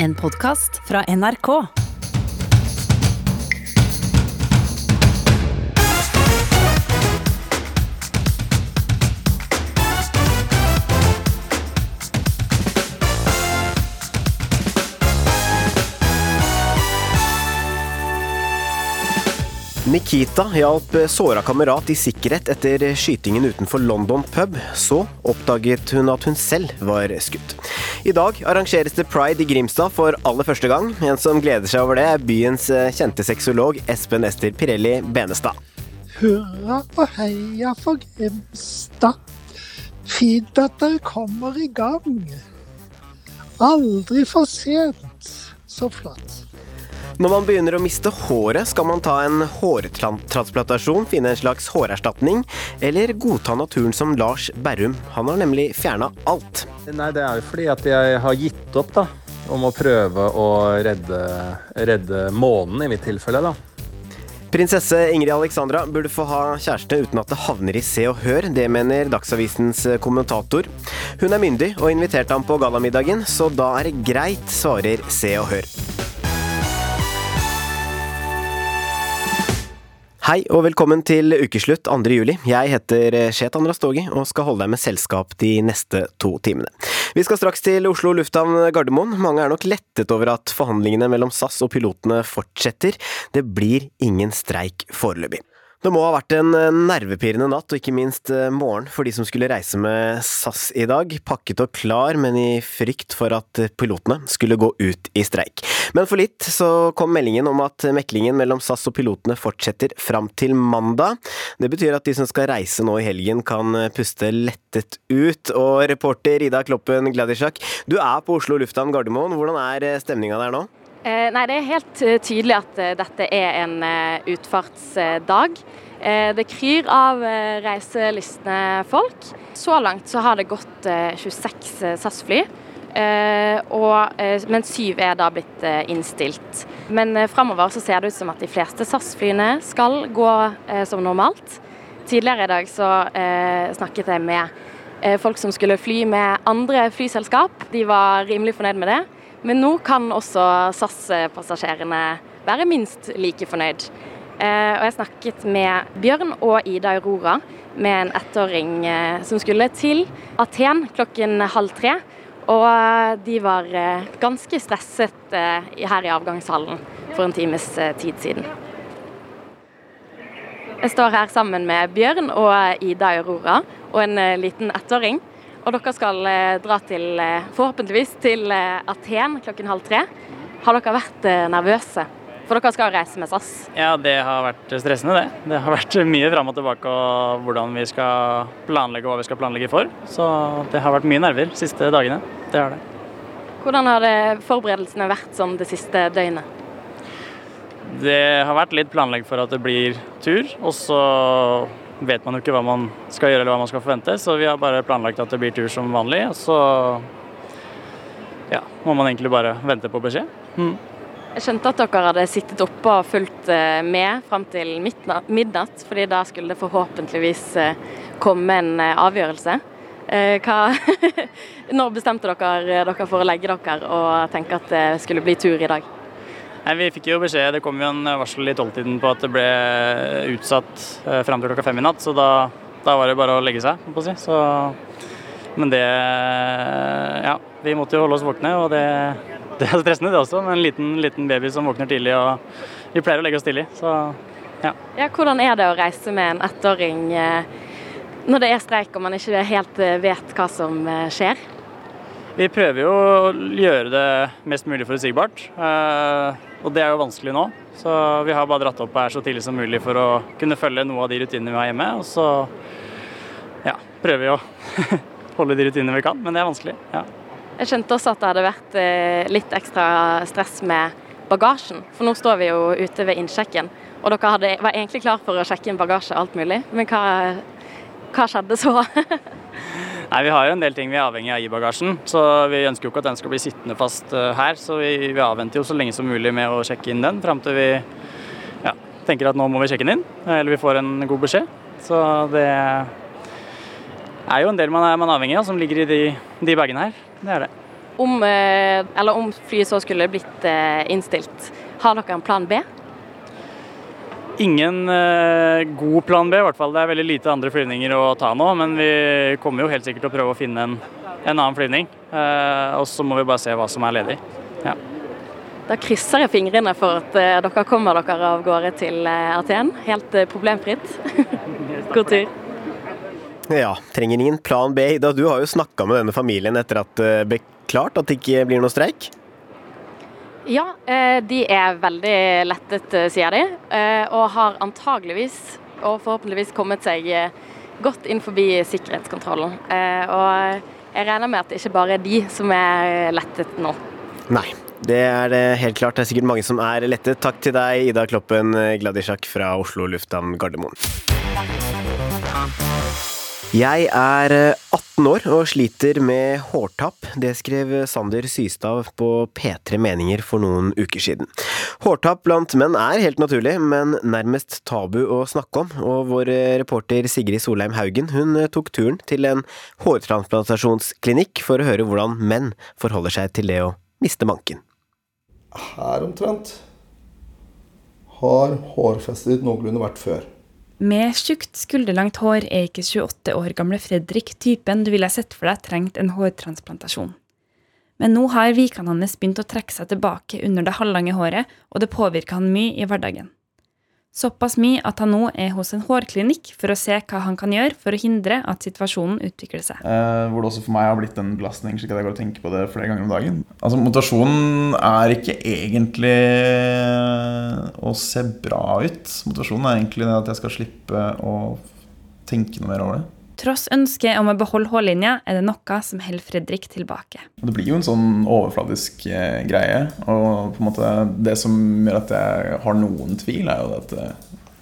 En podkast fra NRK. Nikita hjalp såra kamerat i sikkerhet etter skytingen utenfor London pub. Så oppdaget hun at hun selv var skutt. I dag arrangeres det pride i Grimstad for aller første gang. En som gleder seg over det, er byens eh, kjente sexolog Espen Ester Pirelli Benestad. Hurra og heia for Grimstad. Fint at dere kommer i gang. Aldri for sent. Så flott. Når man begynner å miste håret, skal man ta en hårtransplantasjon, finne en slags hårerstatning, eller godta naturen som Lars Berrum. Han har nemlig fjerna alt. Nei, det er jo fordi at jeg har gitt opp, da. Om å prøve å redde, redde månen, i mitt tilfelle, da. Prinsesse Ingrid Alexandra burde få ha kjæreste uten at det havner i Se og Hør. Det mener Dagsavisens kommentator. Hun er myndig og inviterte ham på gallamiddagen, så da er det greit, svarer Se og Hør. Hei og velkommen til ukeslutt 2. juli. Jeg heter Shetan Rastogi og skal holde deg med selskap de neste to timene. Vi skal straks til Oslo lufthavn Gardermoen. Mange er nok lettet over at forhandlingene mellom SAS og pilotene fortsetter. Det blir ingen streik foreløpig. Det må ha vært en eh, nervepirrende natt, og ikke minst eh, morgen for de som skulle reise med SAS i dag. Pakket og klar, men i frykt for at pilotene skulle gå ut i streik. Men for litt så kom meldingen om at meklingen mellom SAS og pilotene fortsetter fram til mandag. Det betyr at de som skal reise nå i helgen kan eh, puste lettet ut. Og reporter Ida Kloppen Gladisjak, du er på Oslo lufthavn Gardermoen. Hvordan er stemninga der nå? Eh, nei, Det er helt eh, tydelig at eh, dette er en utfartsdag. Det kryr av reiselystne folk. Så langt så har det gått 26 SAS-fly. men syv er da blitt innstilt. Men framover ser det ut som at de fleste SAS-flyene skal gå som normalt. Tidligere i dag så snakket jeg med folk som skulle fly med andre flyselskap. De var rimelig fornøyd med det. Men nå kan også SAS-passasjerene være minst like fornøyd. Eh, og jeg snakket med Bjørn og Ida Aurora med en ettåring eh, som skulle til Aten klokken halv tre. Og eh, de var ganske stresset her i avgangshallen for en times tid siden. Jeg står her sammen med Bjørn og Ida Aurora og en liten ettåring. Og dere skal eh, dra til, eh, forhåpentligvis til eh, Aten klokken halv tre. Har dere vært nervøse? For dere skal reise med SAS? Ja, det har vært stressende, det. Det har vært mye fram og tilbake og hvordan vi skal planlegge og hva vi skal planlegge for. Så det har vært mye nerver de siste dagene. Det har det. Hvordan har forberedelsene vært sånn det siste døgnet? Det har vært litt planlegg for at det blir tur, og så vet man jo ikke hva man skal gjøre eller hva man skal forvente, så vi har bare planlagt at det blir tur som vanlig. Og så ja, må man egentlig bare vente på beskjed. Mm. Jeg skjønte at dere hadde sittet oppe og fulgt eh, med fram til midnatt, fordi da skulle det forhåpentligvis eh, komme en eh, avgjørelse. Hva, når bestemte dere dere for å legge dere og tenke at det skulle bli tur i dag? Nei, Vi fikk jo beskjed, det kom jo en varsel i tolvtiden på at det ble utsatt eh, fram til klokka fem i natt. Så da, da, var det bare å legge seg, på å si. Så, men det Ja, vi måtte jo holde oss våkne, og det, det er stressende det også. Med en liten, liten, baby som våkner tidlig, og vi pleier å legge oss tidlig. Så ja. ja. Hvordan er det å reise med en ettåring eh, når det er streik og man ikke helt eh, vet hva som eh, skjer? Vi prøver jo å gjøre det mest mulig forutsigbart. Og det er jo vanskelig nå. Så vi har bare dratt opp her så tidlig som mulig for å kunne følge noe av de rutinene vi har hjemme. Og så ja, prøver vi å holde de rutinene vi kan, men det er vanskelig. ja. Jeg skjønte også at det hadde vært eh, litt ekstra stress med bagasjen. For nå står vi jo ute ved innsjekken, og dere hadde, var egentlig klar for å sjekke inn bagasje og alt mulig. Men hva, hva skjedde så? Nei, Vi har jo en del ting vi er avhengig av i bagasjen, så vi ønsker jo ikke at den skal bli sittende fast eh, her. Så vi, vi avventer jo så lenge som mulig med å sjekke inn den, fram til vi ja, tenker at nå må vi sjekke den inn, eller vi får en god beskjed. Så det er jo en del man er, man avhengig av som ligger i de, de bagene her. Det er det. om, eller om flyet så skulle blitt innstilt, har dere en plan B? Ingen uh, god plan B, i hvert fall. Det er veldig lite andre flyvninger å ta nå. Men vi kommer jo helt sikkert til å prøve å finne en, en annen flyvning. Uh, og så må vi bare se hva som er ledig. Ja. Da krysser jeg fingrene for at uh, dere kommer dere av gårde til Aten. Helt problemfritt. God tur. Ja, trenger ingen plan B. Ida, du har jo snakka med denne familien etter at det ble klart at det ikke blir noe streik? Ja, eh, de er veldig lettet, eh, sier de. Eh, og har antageligvis og forhåpentligvis kommet seg godt inn forbi sikkerhetskontrollen. Og jeg regner med at det ikke bare er de som er lettet nå. Nei, det er det helt klart. Det er sikkert mange som er lettet. Takk til deg, Ida Kloppen Gladisjak fra Oslo lufthavn Gardermoen. Jeg er 18 år og sliter med hårtapp. Det skrev Sander Systad på P3 Meninger for noen uker siden. Hårtapp blant menn er helt naturlig, men nærmest tabu å snakke om. Og vår reporter Sigrid Solheim Haugen hun tok turen til en hårtransplantasjonsklinikk for å høre hvordan menn forholder seg til det å miste manken. Her omtrent har hårfestet ditt noenlunde vært før. Med tjukt, skulderlangt hår er ikke 28 år gamle Fredrik typen du ville sett for deg trengt en hårtransplantasjon. Men nå har vikene hans begynt å trekke seg tilbake under det halvlange håret, og det påvirker han mye i hverdagen. Såpass mye at han nå er hos en hårklinikk for å se hva han kan gjøre for å hindre at situasjonen utvikler seg. Eh, hvor det også for meg har blitt en belastning, slik at jeg går og tenker på det flere ganger om dagen. Altså Motivasjonen er ikke egentlig å se bra ut. Motivasjonen er egentlig det at jeg skal slippe å tenke noe mer over det. Tross ønsket om å beholde hårlinja, er det noe som holder Fredrik tilbake. Det blir jo en sånn overfladisk eh, greie. Og på en måte det som gjør at jeg har noen tvil, er jo at eh,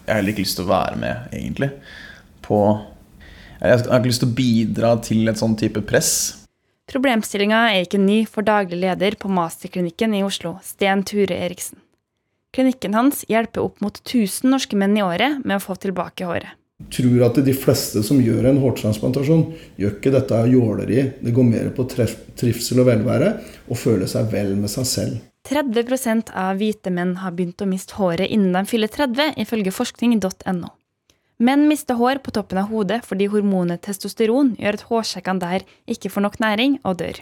jeg har heller ikke lyst til å være med, egentlig. På Jeg har ikke lyst til å bidra til et sånn type press. Problemstillinga er ikke ny for daglig leder på Masterklinikken i Oslo, Sten Ture Eriksen. Klinikken hans hjelper opp mot 1000 norske menn i året med å få tilbake håret tror at de fleste som gjør en hårtransplantasjon, gjør ikke dette av jåleri. Det går mer på trivsel og velvære og føle seg vel med seg selv. 30% av hvite menn har begynt å miste håret innen de fyller 30, ifølge forskning.no. Menn mister hår på toppen av hodet fordi hormonet testosteron gjør at hårsekkene der ikke får nok næring og dør.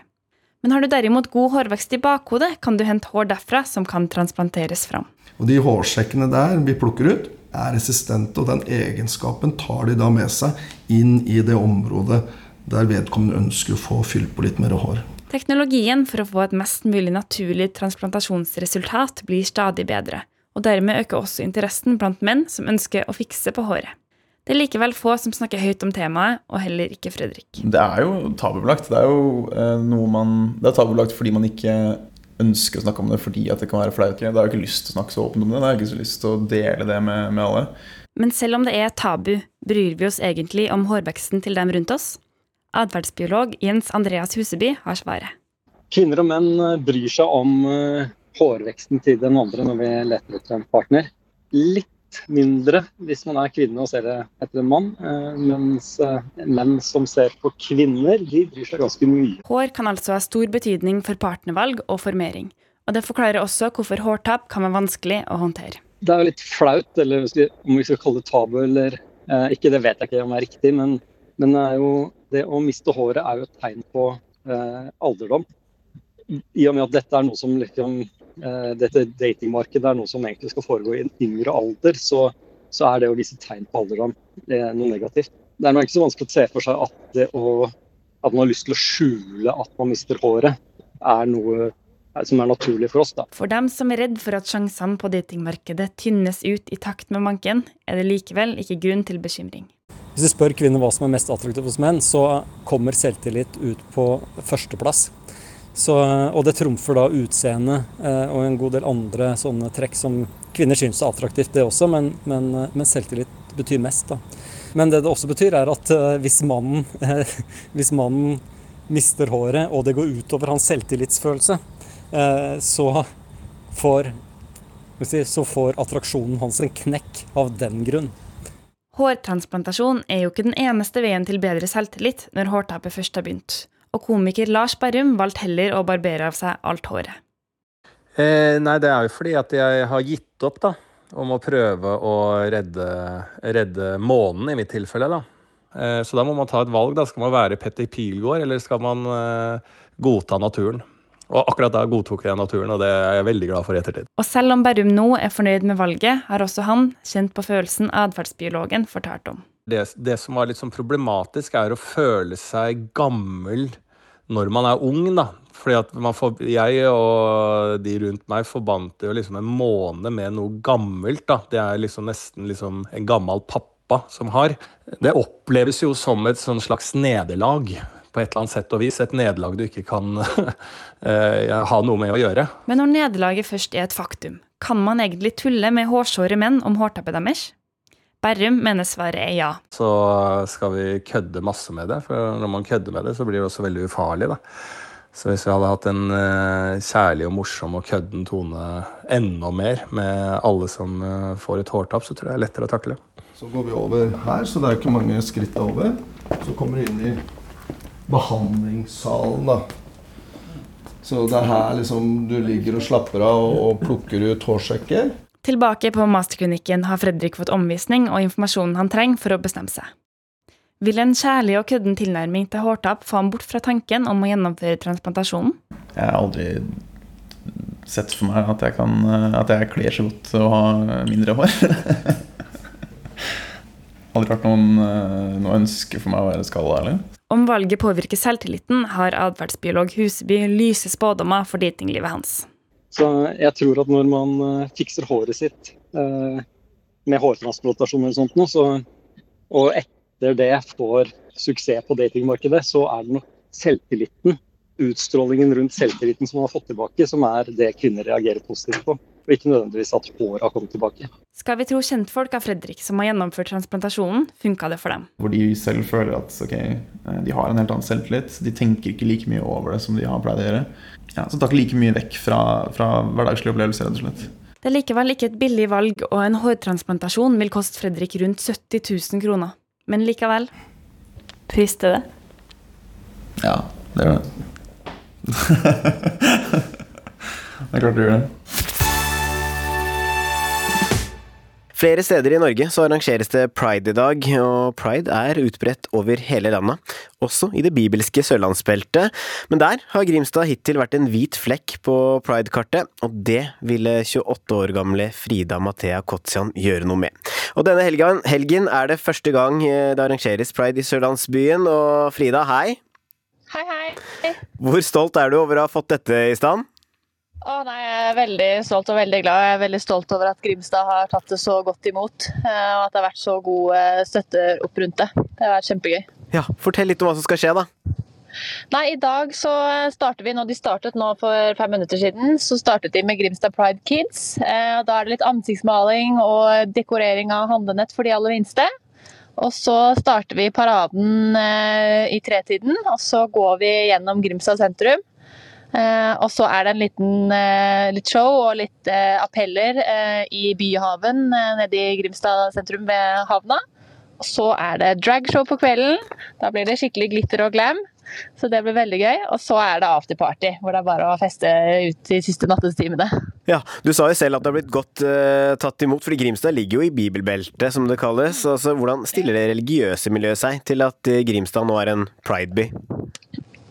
Men har du derimot god hårvekst i bakhodet, kan du hente hår derfra som kan transplanteres fram. Og De hårsekkene der vi plukker ut, er resistente, og den egenskapen tar de da med seg inn i det området der vedkommende ønsker å få fylt på litt mer hår. Teknologien for å få et mest mulig naturlig transplantasjonsresultat blir stadig bedre, og dermed øker også interessen blant menn som ønsker å fikse på håret. Det er likevel få som snakker høyt om temaet, og heller ikke Fredrik. Det er jo tabubelagt. Det er jo eh, noe man Det er tabubelagt fordi man ikke ønsker å snakke om det fordi at det kan være flaut. Det er jo ikke lyst til å snakke så åpent om det. Det er ikke så lyst til å dele det med, med alle. Men selv om det er tabu, bryr vi oss egentlig om hårveksten til dem rundt oss? Atferdsbiolog Jens Andreas Huseby har svaret. Kvinner og menn eh, bryr seg om eh, hårveksten til den andre når vi leter etter en partner. Litt mindre hvis man er kvinne og ser det etter en mann. Eh, mens eh, menn som ser på kvinner, de bryr seg ganske mye. Hår kan altså ha stor betydning for partnervalg og formering. Og det forklarer også hvorfor hårtap kan være vanskelig å håndtere. Det er jo litt flaut, eller om vi skal kalle det tabu eller eh, ikke, det vet jeg ikke om det er riktig. Men, men det, jo, det, å miste håret er jo et tegn på eh, alderdom. I og med at dette er noe som liksom dette datingmarkedet er noe som egentlig skal foregå i en yngre alder, så, så er det å vise tegn på alderdom noe negativt. Det er nok ikke så vanskelig å se for seg at, det å, at man har lyst til å skjule at man mister håret, er noe som er naturlig for oss. Da. For dem som er redd for at sjansene på datingmarkedet tynnes ut i takt med manken, er det likevel ikke grunn til bekymring. Hvis du spør kvinner hva som er mest attraktivt hos menn, så kommer selvtillit ut på førsteplass. Så, og det trumfer da utseende eh, og en god del andre sånne trekk som kvinner syns er attraktivt, det også, men, men, eh, men, selvtillit betyr mest. da. Men det det også betyr, er at eh, hvis, mannen, hvis mannen mister håret, og det går utover hans selvtillitsfølelse, så får, så får attraksjonen hans en knekk av den grunn. Hårtransplantasjon er jo ikke den eneste veien til bedre selvtillit når hårtapet først har begynt. Og komiker Lars Berrum valgte heller å barbere av seg alt håret. Eh, nei, det er jo fordi at jeg har gitt opp, da. Om å prøve å redde, redde månen, i mitt tilfelle, da. Eh, så da må man ta et valg. da. Skal man være Petter Pilgaard, eller skal man eh, godta naturen? Og akkurat da godtok jeg naturen, og det er jeg veldig glad for i ettertid. Og selv om Berrum nå er fornøyd med valget, har også han kjent på følelsen atferdsbiologen fortalte om. Det, det, som var litt sånn problematisk, er å føle seg gammel når man er ung, da. Fordi at får, jeg og de rundt meg forbandt jo liksom en måned med noe gammelt. da. Det er liksom nesten liksom en gammel pappa som har. Det oppleves jo som et sånn slags nederlag på et eller annet sett og vis. Et nederlag du ikke kan uh, ha noe med å gjøre. Men når nederlaget først er et faktum, kan man egentlig tulle med hårsåre menn om hårtappet deres? Berrum mener svaret er ja. Så skal vi kødde masse med det, for når man kødder med det, så blir det også veldig ufarlig. da. Så hvis vi hadde hatt en uh, kjærlig og morsom og kødden tone enda mer med alle som uh, får et hårtapp, så tror jeg det er lettere å takle. Så går vi over her, så det er ikke mange skritt over. Så kommer vi inn i behandlingssalen, da. Så det er her liksom du ligger og slapper av og, og plukker ut hårsekker. Tilbake på masterklinikken har Fredrik fått omvisning og informasjonen han trenger for å bestemme seg. Vil en kjærlig og kødden tilnærming til hårtap få ham bort fra tanken om å gjennomføre transplantasjonen? Jeg har aldri sett for meg at jeg, kan, at jeg kler så godt å ha mindre hår. aldri vært noen, noe ønske for meg å være skalla heller. Om valget påvirker selvtilliten, har atferdsbiolog Huseby lyse spådommer for datinglivet hans. Så jeg tror at når man uh, fikser håret sitt uh, med hårtransplantasjon eller sånt så, og etter det får suksess på datingmarkedet, så er det nok selvtilliten, utstrålingen rundt selvtilliten som man har fått tilbake, som er det kvinner reagerer positivt på. Og ikke nødvendigvis at håret har kommet tilbake. Skal vi tro kjentfolk av Fredrik som har gjennomført transplantasjonen, funka det for dem. Hvor de selv føler at okay, eh, de har en helt annen selvtillit. De tenker ikke like mye over det som de har pleid å gjøre ja, så tar like mye vekk fra, fra hverdagslige opplevelser, rett og slett. Det er likevel ikke et billig valg, og en hårtransplantasjon vil koste Fredrik rundt 70 000 kroner. Men likevel frister det? Ja, det gjør det. det er klart det gjør det. Flere steder i Norge så arrangeres det pride i dag, og pride er utbredt over hele landet, også i det bibelske sørlandsbeltet. Men der har Grimstad hittil vært en hvit flekk på pride-kartet, og det ville 28 år gamle Frida Mathea Kotsian gjøre noe med. Og denne helgen, helgen er det første gang eh, det arrangeres pride i sørlandsbyen, og Frida, hei! Hei, hei! Hvor stolt er du over å ha fått dette i stand? Å, nei, jeg er veldig stolt og veldig glad. Jeg er veldig stolt over at Grimstad har tatt det så godt imot. Eh, og at det har vært så god eh, støtte opp rundt det. Det har vært kjempegøy. Ja, Fortell litt om hva som skal skje, da. Nei, I dag så starter vi, når de startet nå for fem minutter siden, så startet de med Grimstad Pride Kids. Eh, da er det litt ansiktsmaling og dekorering av handlenett for de aller minste. Og så starter vi paraden i tretiden, og så går vi gjennom Grimstad sentrum. Eh, og så er det en liten eh, litt show og litt eh, appeller i Byhaven nede i Grimstad sentrum ved havna. Og så er det dragshow på kvelden. Da blir det skikkelig glitter og glam. Så det blir veldig gøy. Og så er det afterparty, hvor det er bare å feste ut de siste nattestimene. Ja, Du sa jo selv at det har blitt godt uh, tatt imot, fordi Grimstad ligger jo i bibelbeltet, som det kalles. Altså, Hvordan stiller det religiøse miljøet seg til at Grimstad nå er en prideby?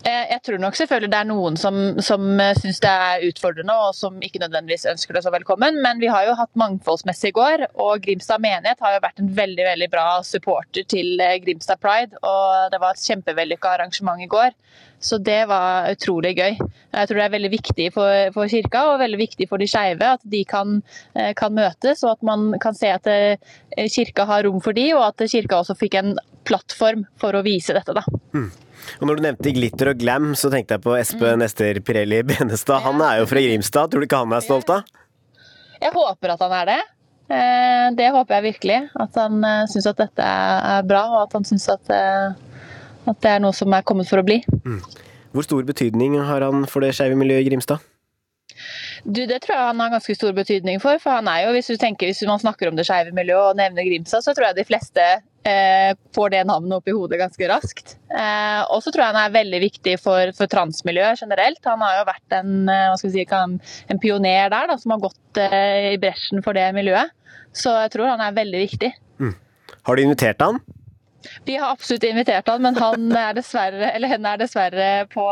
Eh, jeg tror nok selvfølgelig det er noen som, som eh, syns det er utfordrende og som ikke nødvendigvis ønsker det så velkommen, men vi har jo hatt mangfoldsmessig i går, og Grimstad menighet har jo vært en veldig veldig bra supporter til eh, Grimstad Pride. og Det var et kjempevellykka arrangement i går, så det var utrolig gøy. Jeg tror det er veldig viktig for, for kirka og veldig viktig for de skeive at de kan, kan, møtes, og at man kan se at kirka har rom for de, og at kirka også fikk en plattform for å vise dette. da. Mm. Og når du nevnte glitter og glam, så tenkte jeg på Espen mm. Ester Pirelli Benestad. Han er jo fra Grimstad. Tror du ikke han er stolt av? Jeg håper at han er det. Eh, det håper jeg virkelig. At han eh, syns at dette er bra, og at han syns at, eh, at, det er noe som er kommet for å bli. Mm. Hvor stor betydning har han for det skeive miljøet i Grimstad? Du, Det tror jeg han har ganske stor betydning for. for han er jo, Hvis du tenker, hvis man snakker om det skeive miljøet og nevner Grimstad, så tror jeg de fleste får det navnet opp i hodet ganske raskt. Eh, og så tror jeg han er veldig viktig for, for transmiljøet generelt. Han har jo vært en, eh, si, en pioner der, da, som har gått eh, i bresjen for det miljøet. Så jeg tror han er veldig viktig. Mm. Har du invitert han? Vi har absolutt invitert han, men han er dessverre, eller henne er dessverre på,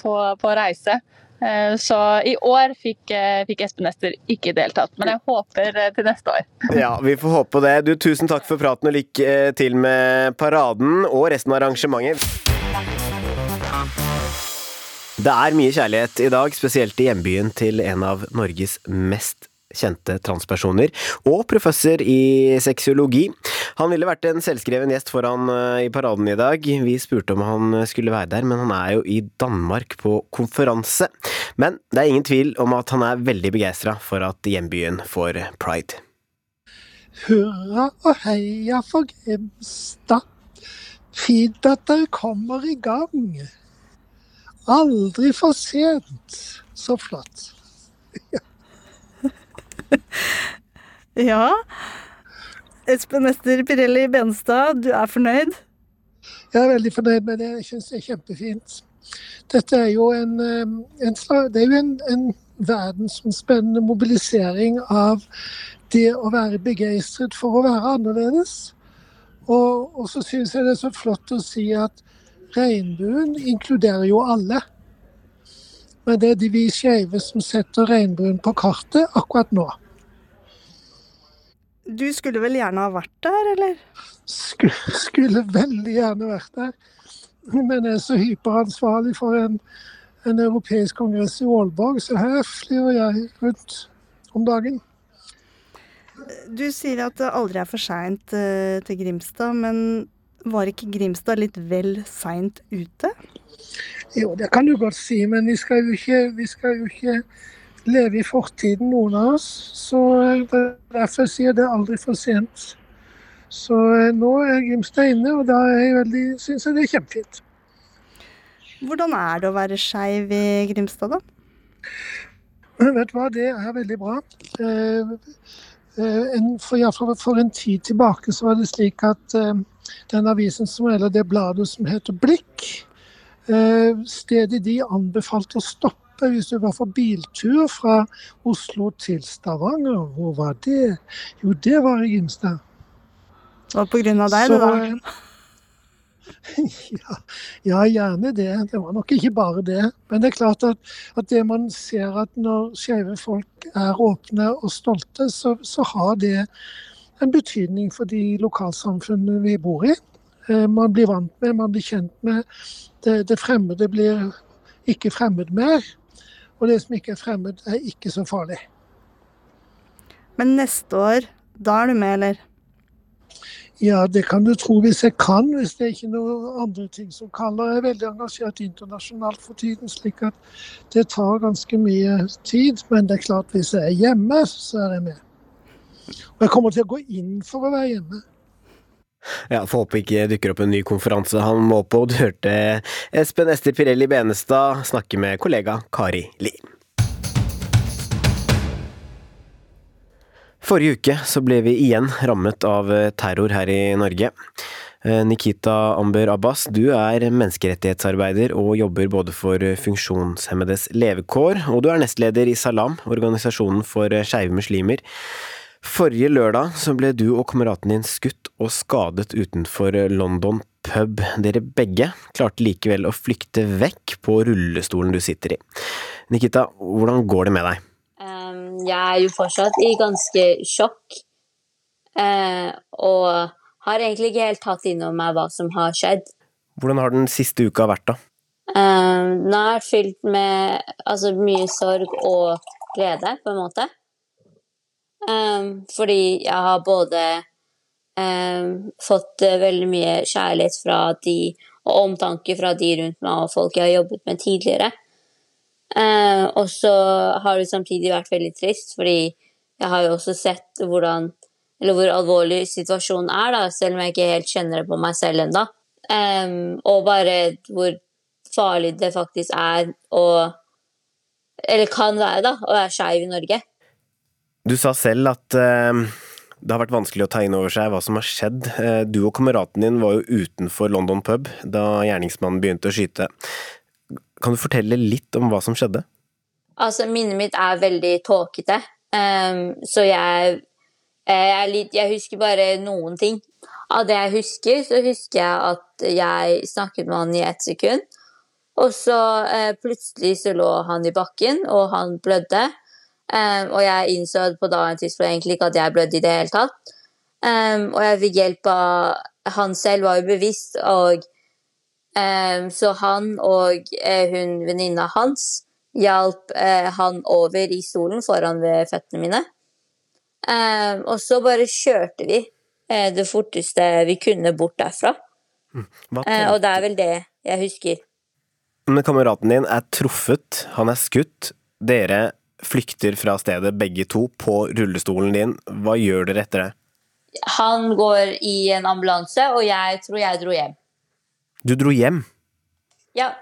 på, på reise. Eh, så i år fikk, eh, fikk, Espen Ester ikke deltatt, men jeg håper eh, til neste år. Ja, vi får håpe på det. Du, tusen takk for praten og lykke til med paraden og resten av arrangementet. Det er mye kjærlighet i dag, spesielt i hjembyen til en av Norges mest kjente transpersoner, og professor i sexologi. Han ville vært en selvskreven gjest foran eh, i paraden i dag. Vi spurte om han skulle være der, men han er jo i Danmark på konferanse. Men det er ingen tvil om at han er veldig begeistra for at hjembyen får pride. Hurra og heia for Grimstad. Fint at dere kommer i gang. Aldri for sent. Så flott. Ja. ja. Espen Ester Pirelli Benstad, du er fornøyd? Jeg er veldig fornøyd med det. Jeg syns det er kjempefint. Dette er jo en, en, det er jo en, en verdensomspennende mobilisering av det å være begeistret for å være annerledes. Og, og så syns jeg det er så flott å si at regnbuen inkluderer jo alle. Men det er de vi skeive som setter regnbuen på kartet akkurat nå. Du skulle vel gjerne ha vært der, eller? Skulle, skulle veldig gjerne vært der. Men jeg er så hyperansvarlig for en, en europeisk kongress i Aalborg, så her flyr jeg rundt om dagen. Du sier at det aldri er for seint uh, til Grimstad, men var ikke Grimstad litt vel seint ute? Jo, det kan du godt si, men vi skal jo ikke, vi skal jo ikke leve i fortiden, noen av oss. Så eh, Derfor sier jeg det aldri for sent. Så eh, nå er Grimstad inne, og da syns jeg det er kjempefint. Hvordan er det å være skeiv i Grimstad, da? Men vet du hva, det er veldig bra. Eh, for, ja, for, en tid tilbake så var det slik at den avisen som, eller det bladet som heter Blikk, Eh, stedet de anbefalte å stoppe hvis du var for biltur fra Oslo til Stavanger. Hvor var det? Jo, det var i Grimstad. Det var på grunn av deg, det da? Ja, ja, gjerne det. Det var nok ikke bare det. Men det er klart at, at det man ser at når skeive folk er åpne og stolte, så, så har det en betydning for de lokalsamfunnene vi bor i. Eh, man blir vant med, man blir kjent med. Det, det fremmede blir ikke fremmed mer. Og det som ikke er fremmed, er ikke så farlig. Men neste år, da er du med, eller? Ja, det kan du tro hvis jeg kan, hvis det er ikke noen andre ting som kaller. Jeg er veldig engasjert internasjonalt for tiden, slik at det tar ganske mye tid. Men det er klart, hvis jeg er hjemme, så er jeg med. Og jeg kommer til å gå inn for å være hjemme. Ja, Får håpe ikke dukker opp en ny konferanse han må på. Du hørte Espen Ester Pirelli Benestad snakke med kollega Kari Li. Forrige uke så ble vi igjen rammet av terror her i Norge. Eh, Nikita Amber Abbas, du er menneskerettighetsarbeider og jobber både for funksjonshemmedes levekår, og du er nestleder i Salam, organisasjonen for skeive muslimer. Forrige lørdag så ble du og kameraten din skutt og skadet utenfor London pub. Dere begge klarte likevel å flykte vekk på rullestolen du sitter i. Nikita, hvordan går det med deg? Um, jeg er jo fortsatt i ganske sjokk. Uh, og har egentlig ikke helt tatt inn over meg hva som har skjedd. Hvordan har den siste uka vært, da? Um, den har vært fylt med altså, mye sorg og glede, på en måte. Um, fordi jeg har både um, fått uh, veldig mye kjærlighet fra de, og omtanke fra de rundt meg og folk jeg har jobbet med tidligere. Uh, og så har det samtidig vært veldig trist, fordi jeg har jo også sett hvordan hvor alvorlig situasjonen er, da, selv om jeg ikke helt kjenner det på meg selv ennå. Um, og bare hvor farlig det faktisk er å Eller kan være, da, å være skeiv i Norge. Du sa selv at uh, det har vært vanskelig å ta inn over seg hva som har skjedd. Eh, du og kameraten din var jo utenfor London pub da gjerningsmannen begynte å skyte. Kan du fortelle litt om hva som skjedde? Altså, minnet mitt er veldig tåkete, um, så jeg, jeg, litt, jeg husker bare noen ting. Av det jeg husker, så husker jeg at jeg snakket med han i ett sekund. Og så eh, plutselig så lå han i bakken, og han blødde. Um, og jeg innså på daværende tidspunkt egentlig ikke at jeg blødde i det hele tatt. Um, og jeg fikk hjelp av Han selv var jo bevisst, og um, så han og uh, hun venninna hans hjalp uh, han over i stolen foran ved føttene mine. og så bare kjørte vi uh, det forteste vi kunne bort derfra. Hm, og det er vel det jeg husker. Men kameraten din er truffet, han er skutt. Dere flykter fra stedet begge to på rullestolen din. Hva gjør dere etter det? Han går i en ambulanse, og jeg tror jeg dro hjem. Du dro hjem? Ja.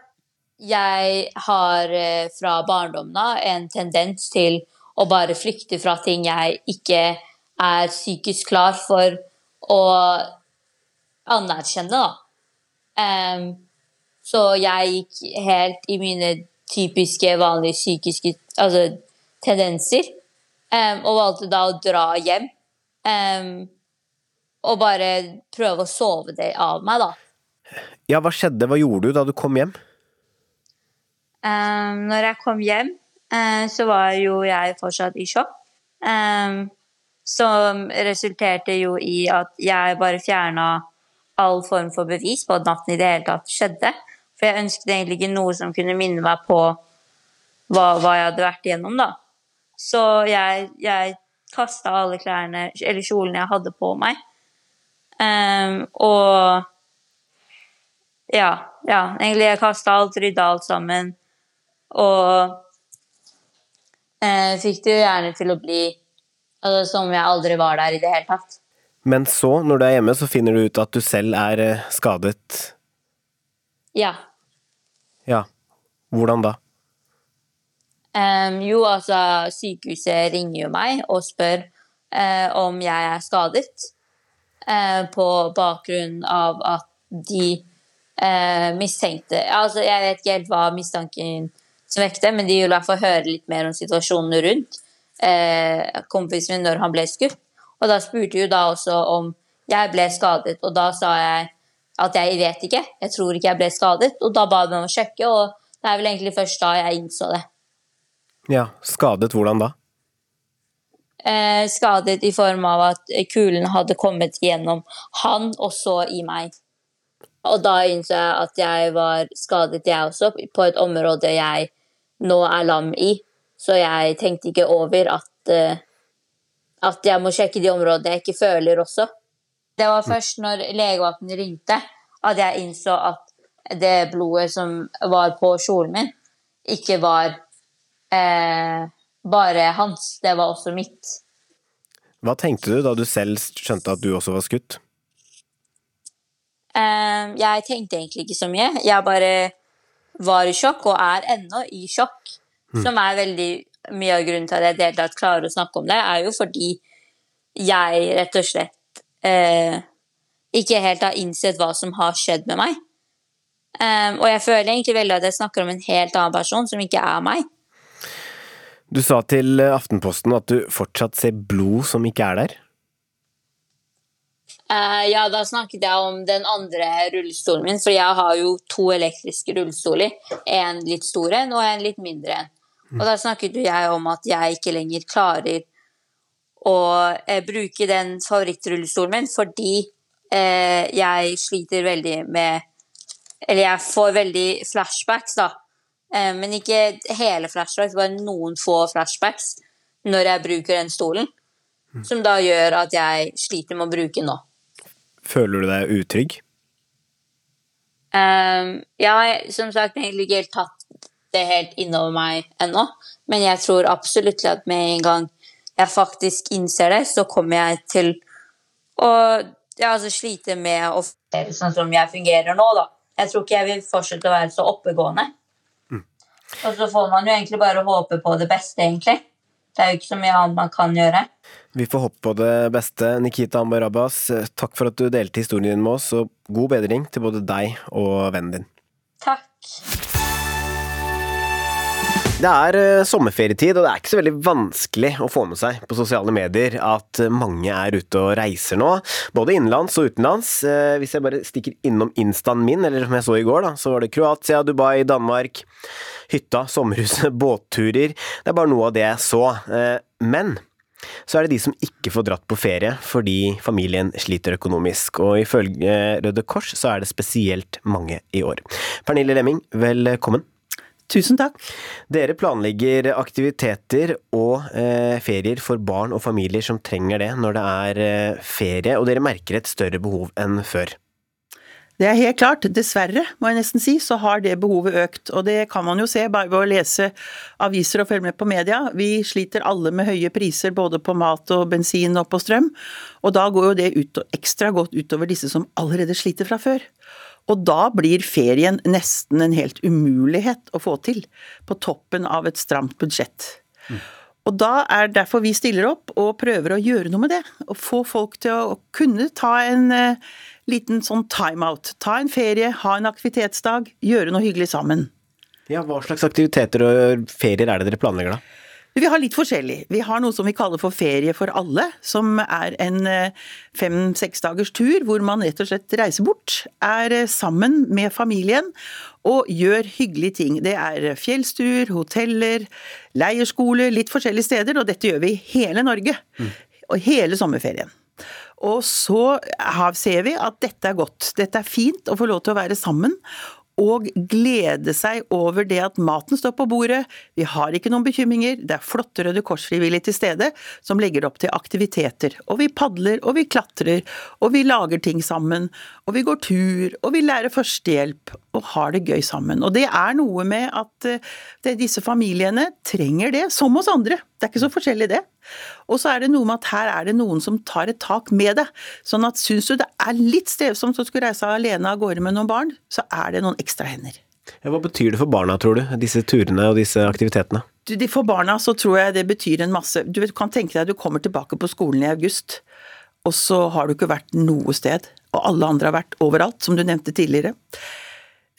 Jeg har eh, fra barndommen av en tendens til å bare flykte fra ting jeg ikke er psykisk klar for å anerkjenne, da. Um, så jeg gikk helt i mine typiske, vanlige psykiske altså, tendenser. Um, og valgte da å dra hjem. Um, og bare prøve å sove det av meg, da. Ja, hva skjedde? Hva gjorde du da du kom hjem? Um, når jeg kom hjem, uh, så var jo jeg fortsatt i sjokk. Um, som resulterte jo i at jeg bare fjerna all form for bevis på at natten i det hele tatt skjedde. For jeg ønsket egentlig ikke noe som kunne minne meg på hva, hva jeg hadde vært igjennom, da. Så jeg, jeg kasta alle klærne, eller kjolene jeg hadde på meg. Um, og ja, ja, egentlig jeg kasta alt, rydda alt sammen. Og eh, fikk det jo gjerne til å bli altså, som jeg aldri var der i det hele tatt. Men så, når du er hjemme, så finner du ut at du selv er eh, skadet? Ja. Ja. Hvordan da? Um, jo, altså, sykehuset ringer jo meg og spør uh, om jeg er skadet. Uh, på bakgrunn av at de uh, mistenkte Altså, jeg vet ikke helt hva mistanken som vekte, men de vil i høre litt mer om situasjonen rundt kompisen min når han ble skutt. Og da spurte jo da også om jeg ble skadet, og da sa jeg at jeg vet ikke, jeg tror ikke jeg ble skadet. Og da ba de om å sjekke, og det er vel egentlig først da jeg innså det. Ja, skadet hvordan da? Eh, skadet i form av at kulen hadde kommet gjennom han, og så i meg. Og da innså jeg at jeg var skadet, jeg også, på et område jeg nå er lam i. Så jeg tenkte ikke over at, eh, at jeg må sjekke de områdene jeg ikke føler også. Det var først når legevakten ringte at jeg innså at det blodet som var på kjolen min, ikke var eh, bare hans, det var også mitt. Hva tenkte du da du selv skjønte at du også var skutt? Eh, jeg tenkte egentlig ikke så mye. Jeg bare var i sjokk, og er ennå i sjokk. Mm. Som er veldig mye av grunnen til at jeg i det klarer å snakke om det, er jo fordi jeg rett og slett eh, ikke helt har innsett hva som har skjedd med meg. Um, og jeg føler egentlig veldig at jeg snakker om en helt annen person som ikke er meg. Du sa til Aftenposten at du fortsatt ser blod som ikke er der? Uh, ja, da snakket jeg om den andre rullestolen min, for jeg har jo to elektriske rullestoler. En litt stor en og en litt mindre en. Og da snakket jo jeg om at jeg ikke lenger klarer å uh, bruke den favorittrullestolen min fordi uh, jeg sliter veldig med eller jeg får veldig flashbacks, da. Eh, men ikke hele flashbacks, bare noen få flashbacks når jeg bruker den stolen. Mm. Som da gjør at jeg sliter med å bruke nå. Føler du deg utrygg? Um, jeg har som sagt egentlig ikke helt tatt det helt innover meg ennå. Men jeg tror absolutt at med en gang jeg faktisk innser det, så kommer jeg til å ja, altså slite med å fungere sånn som jeg fungerer nå, da. Jeg tror ikke jeg vil fortsette å være så oppegående. Og så får man jo egentlig bare håpe på det beste, egentlig. Det er jo ikke så mye annet man kan gjøre. Vi får håpe på det beste. Nikita Ambarabas, takk for at du delte historien din med oss, og god bedring til både deg og vennen din. Takk. Det er eh, sommerferietid, og det er ikke så veldig vanskelig å få med seg på sosiale medier at mange er ute og reiser nå, både innenlands og utenlands. Eh, Hvis jeg bare stikker innom instaen min, eller som jeg så i går, da, så var det Kroatia, Dubai, Danmark, hytta, sommerhuset, båtturer. Det er bare noe av det jeg så. Eh, Men så er det de som ikke får dratt på ferie fordi familien sliter økonomisk, og ifølge Røde Kors så er det spesielt mange i år. Pernille Lemming, velkommen. Tusen takk. Dere planlegger aktiviteter og eh, ferier for barn og familier som trenger det når det er eh, ferie, og dere merker et større behov enn før. Det er helt klart. Dessverre, må jeg nesten si, så har det behovet økt. Og det kan man jo se bare ved å lese aviser og følge med på media. Vi sliter alle med høye priser både på mat og bensin og på strøm. Og da går jo det ut, ekstra godt utover disse som allerede sliter fra før. Og da blir ferien nesten en helt umulighet å få til, på toppen av et stramt budsjett. Og da er derfor vi stiller opp og prøver å gjøre noe med det. Og få folk til å kunne ta en eh, liten sånn timeout. Ta en ferie, ha en aktivitetsdag, gjøre noe hyggelig sammen. Ja, Hva slags aktiviteter og ferier er det dere planlegger da? Vi har litt forskjellig. Vi har noe som vi kaller for Ferie for alle, som er en fem-seks dagers tur hvor man rett og slett reiser bort, er sammen med familien og gjør hyggelige ting. Det er fjellstur, hoteller, leirskole, litt forskjellige steder, og dette gjør vi i hele Norge. Og hele sommerferien. Og så ser vi at dette er godt. Dette er fint å få lov til å være sammen og glede seg over det at maten står på bordet, vi har ikke noen bekymringer, det er flotte Røde Kors-frivillige til stede som legger opp til aktiviteter. Og vi padler, og vi klatrer, og vi lager ting sammen, og vi går tur, og vi lærer førstehjelp, og har det gøy sammen. Og det er noe med at disse familiene trenger det, som oss andre. Det er ikke så forskjellig det. Og så er det noe med at her er det noen som tar et tak med det. Sånn at syns du det er litt strevsomt å skulle reise alene av gårde med noen barn, så er det noen ekstra hender. Hva betyr det for barna, tror du, disse turene og disse aktivitetene? Du, for barna så tror jeg det betyr en masse. Du kan tenke deg at du kommer tilbake på skolen i august, og så har du ikke vært noe sted. Og alle andre har vært overalt, som du nevnte tidligere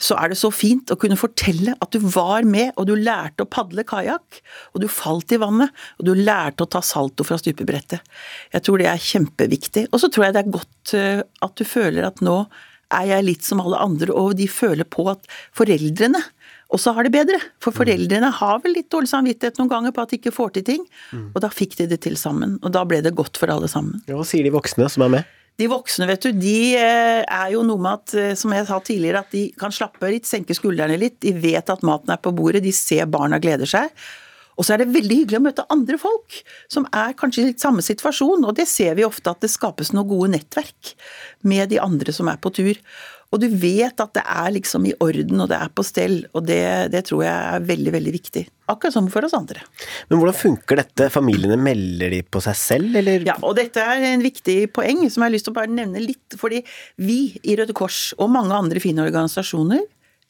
så er det så fint å kunne fortelle at du var med, og du lærte å padle kajakk, og du falt i vannet, og du lærte å ta salto fra stupebrettet. Jeg tror det er kjempeviktig. Og så tror jeg det er godt eh, at du føler at nå er jeg litt som alle andre, og de føler på at foreldrene også har det bedre. For mm. foreldrene har vel litt dårlig samvittighet noen ganger på at de ikke får til ting, mm. og da fikk de det til sammen. Og da ble det godt for alle sammen. Ja, hva sier de voksne som er med? De voksne, vet du, de eh, er jo noe med at, eh, som jeg sa tidligere, at de kan slappe litt, senke skuldrene litt. De vet at maten er på bordet, de ser barna gleder seg. Og så er det veldig hyggelig å møte andre folk som er kanskje i litt samme situasjon, og det ser vi ofte at det skapes noen gode nettverk med de andre som er på tur. Og du vet at det er liksom i orden og det er på stell, og det, det, tror jeg er veldig, veldig viktig. Akkurat som for oss andre. Men hvordan funker dette? Familiene melder de på seg selv, eller? Ja, og dette er en viktig poeng som jeg har lyst til å bare nevne litt. Fordi vi i Røde Kors og mange andre fine organisasjoner,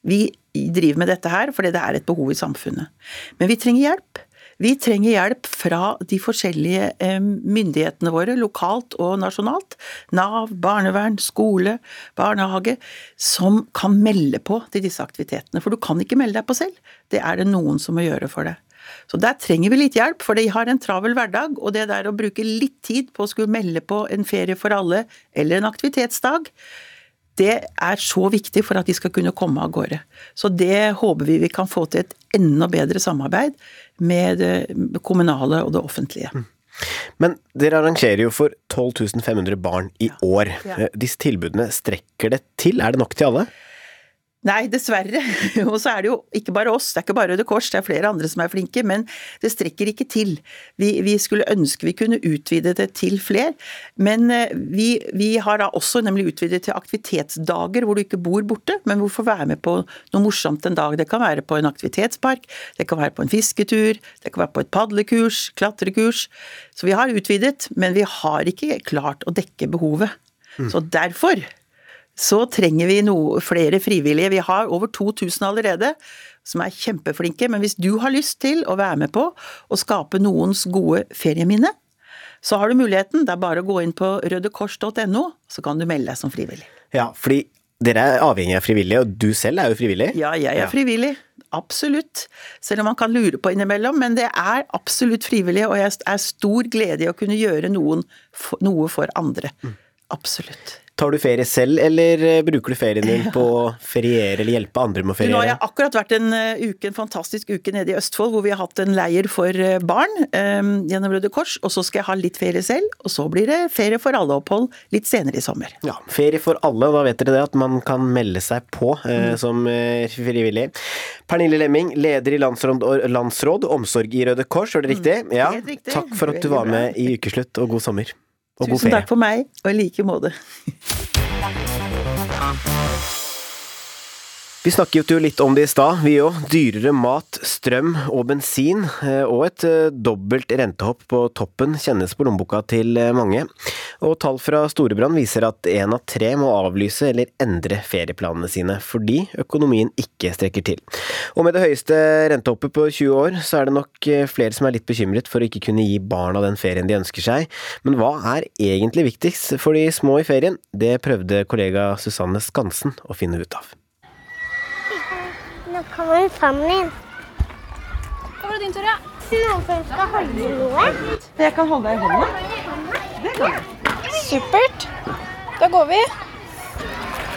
vi driver med dette her fordi det er et behov i samfunnet. Men vi trenger hjelp. Vi trenger hjelp fra de forskjellige eh, myndighetene våre, lokalt og nasjonalt. Nav, barnevern, skole, barnehage. Som kan melde på til disse aktivitetene. For du kan ikke melde deg på selv. Det er det noen som må gjøre for deg. Så der trenger vi litt hjelp, for de har en travel hverdag. Og det der å bruke litt tid på å skulle melde på en ferie for alle, eller en aktivitetsdag, det er så viktig for at de skal kunne komme av gårde. Så det håper vi vi kan få til et enda bedre samarbeid med det kommunale og det offentlige. Mm. Men dere arrangerer jo for 12 500 barn i år. Ja. Disse tilbudene, strekker det til? Er det nok til alle? Nei, dessverre. Og så er det jo ikke bare oss, det er ikke bare Røde Kors, det er flere andre som er flinke, men det strekker ikke til. Vi, vi skulle ønske vi kunne utvide det til flere, men eh, vi, vi, har da også nemlig utvidet til aktivitetsdager hvor du ikke bor borte, men hvor du får være med på noe morsomt en dag. Det kan være på en aktivitetspark, det kan være på en fisketur, det kan være på et padlekurs, klatrekurs. Så vi har utvidet, men vi har ikke klart å dekke behovet. Så derfor så trenger vi noe, flere frivillige. Vi har over 2000 allerede som er kjempeflinke, men hvis du har lyst til å være med på å skape noens gode ferieminne, så har du muligheten. Det er bare å gå inn på rødekors.no, så kan du melde deg som frivillig. Ja, fordi dere er avhengig av frivillige, og du selv er jo frivillig. Ja, jeg er frivillig. Absolutt. Selv om man kan lure på innimellom, men det er absolutt frivillig, og jeg er stor glede i å kunne gjøre noen, noe for andre. Absolutt. Tar du ferie selv, eller eh, bruker du ferien din på å feriere eller hjelpe andre med å feriere? Nå har jeg akkurat vært en eh, uke, en fantastisk uke nede i Østfold, hvor vi har hatt en leir for eh, barn um, gjennom Røde Kors. Og så skal jeg ha litt ferie selv, og så blir det ferie for alle-opphold litt senere i sommer. Ja, ferie for alle, da vet dere det at man kan melde seg på uh, som uh, frivillig. Pernille Lemming, leder i landsråd, landsråd, Omsorg i Røde Kors, var det riktig? Mm, ja. Riktig. Takk for at du var med i Ukeslutt, og god sommer. Og Tusen takk for meg, og i like måte. Vi snakket jo litt om det i stad, vi òg. Dyrere mat, strøm og bensin, eh, og et eh, dobbelt rentehopp på toppen kjennes på lommeboka til eh, mange. Og tall fra Storebrand viser at én av tre må avlyse eller endre ferieplanene sine, fordi økonomien ikke strekker til. Og med det høyeste rentehoppet på 20 år, så er det nok flere som er litt bekymret for å ikke kunne gi barna den ferien de ønsker seg. Men hva er egentlig viktigst for de små i ferien? Det prøvde kollega Susanne Skansen å finne ut av. Nå sammen famnen. Hva var det din tur, ja? Noen som skal holde noe. Jeg kan holde deg i hånda. Det kan jeg. Supert. Da går vi.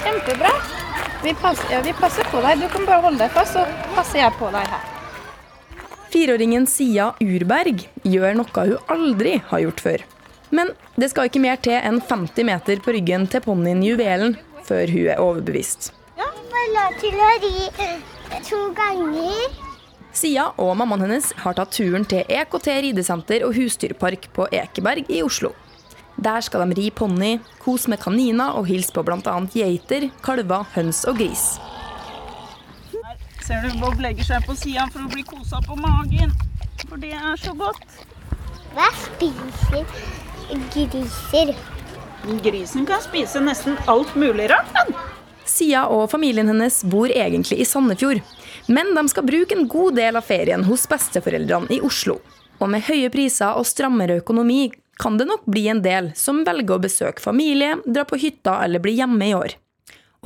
Kjempebra. Vi passer, ja, vi passer på deg. Du kan bare holde deg fast, så passer jeg på deg her. Fireåringen Sia Urberg gjør noe hun aldri har gjort før. Men det skal ikke mer til enn 50 meter på ryggen til ponnien Juvelen før hun er overbevist. Ja, to ganger. Sia og mammaen hennes har tatt turen til EKT ridesenter og husdyrpark på Ekeberg i Oslo. Der skal de ri ponni, kose med kaniner og hilse på bl.a. geiter, kalver, høns og gris. Her ser du Bob legger seg på sida for å bli kosa på magen. For det er så godt. Hva spiser griser? Grisen kan spise nesten alt mulig rart. Sia og familien hennes bor egentlig i Sandefjord, men de skal bruke en god del av ferien hos besteforeldrene i Oslo. Og med høye priser og strammere økonomi kan det nok bli en del som velger å besøke familie, dra på hytta eller bli hjemme i år.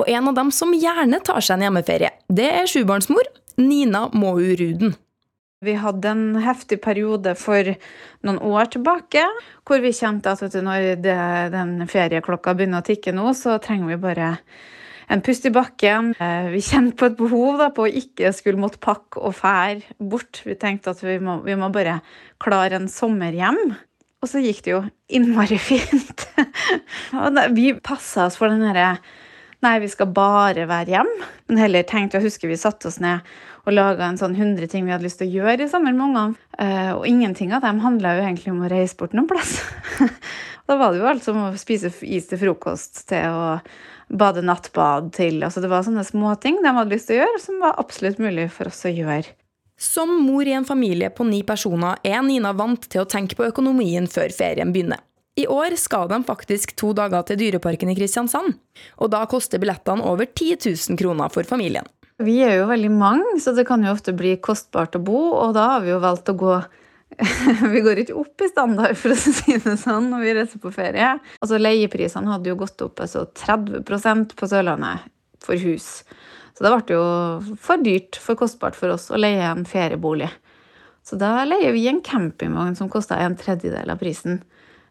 Og en av dem som gjerne tar seg en hjemmeferie, det er sjubarnsmor Nina Måu Ruden. Vi hadde en heftig periode for noen år tilbake hvor vi kjente at du, når den ferieklokka begynner å tikke nå, så trenger vi bare en pust i bakken. Eh, vi kjente på et behov da, på å ikke skulle måtte pakke og fære bort. Vi tenkte at vi må, vi må bare klare en sommer hjem. Og så gikk det jo innmari fint. vi passa oss for den derre Nei, vi skal bare være hjem. Men heller tenkte jeg husker vi satte oss ned og laga en sånn 100 ting vi hadde lyst til å gjøre i sommer med ungene. Uh, og ingenting av dem handla jo egentlig om å reise bort noen plass. da var det jo alt som å spise is til frokost til å bade nattbad til. Altså det var sånne småting de hadde lyst til å gjøre, som var absolutt mulig for oss å gjøre. Som mor i en familie på ni personer er Nina vant til å tenke på økonomien før ferien begynner. I år skal de faktisk to dager til Dyreparken i Kristiansand. Og da koster billettene over 10 000 kroner for familien. Vi er jo veldig mange, så det kan jo ofte bli kostbart å bo. Og da har vi jo valgt å gå vi går ikke opp i standard, for å si det sånn, når vi reiser på ferie. Altså, Leieprisene hadde jo gått opp altså 30% på Sørlandet for hus. Så det ble jo for dyrt, for kostbart for oss å leie en feriebolig. Så da leier vi en campingvogn som kosta en tredjedel av prisen.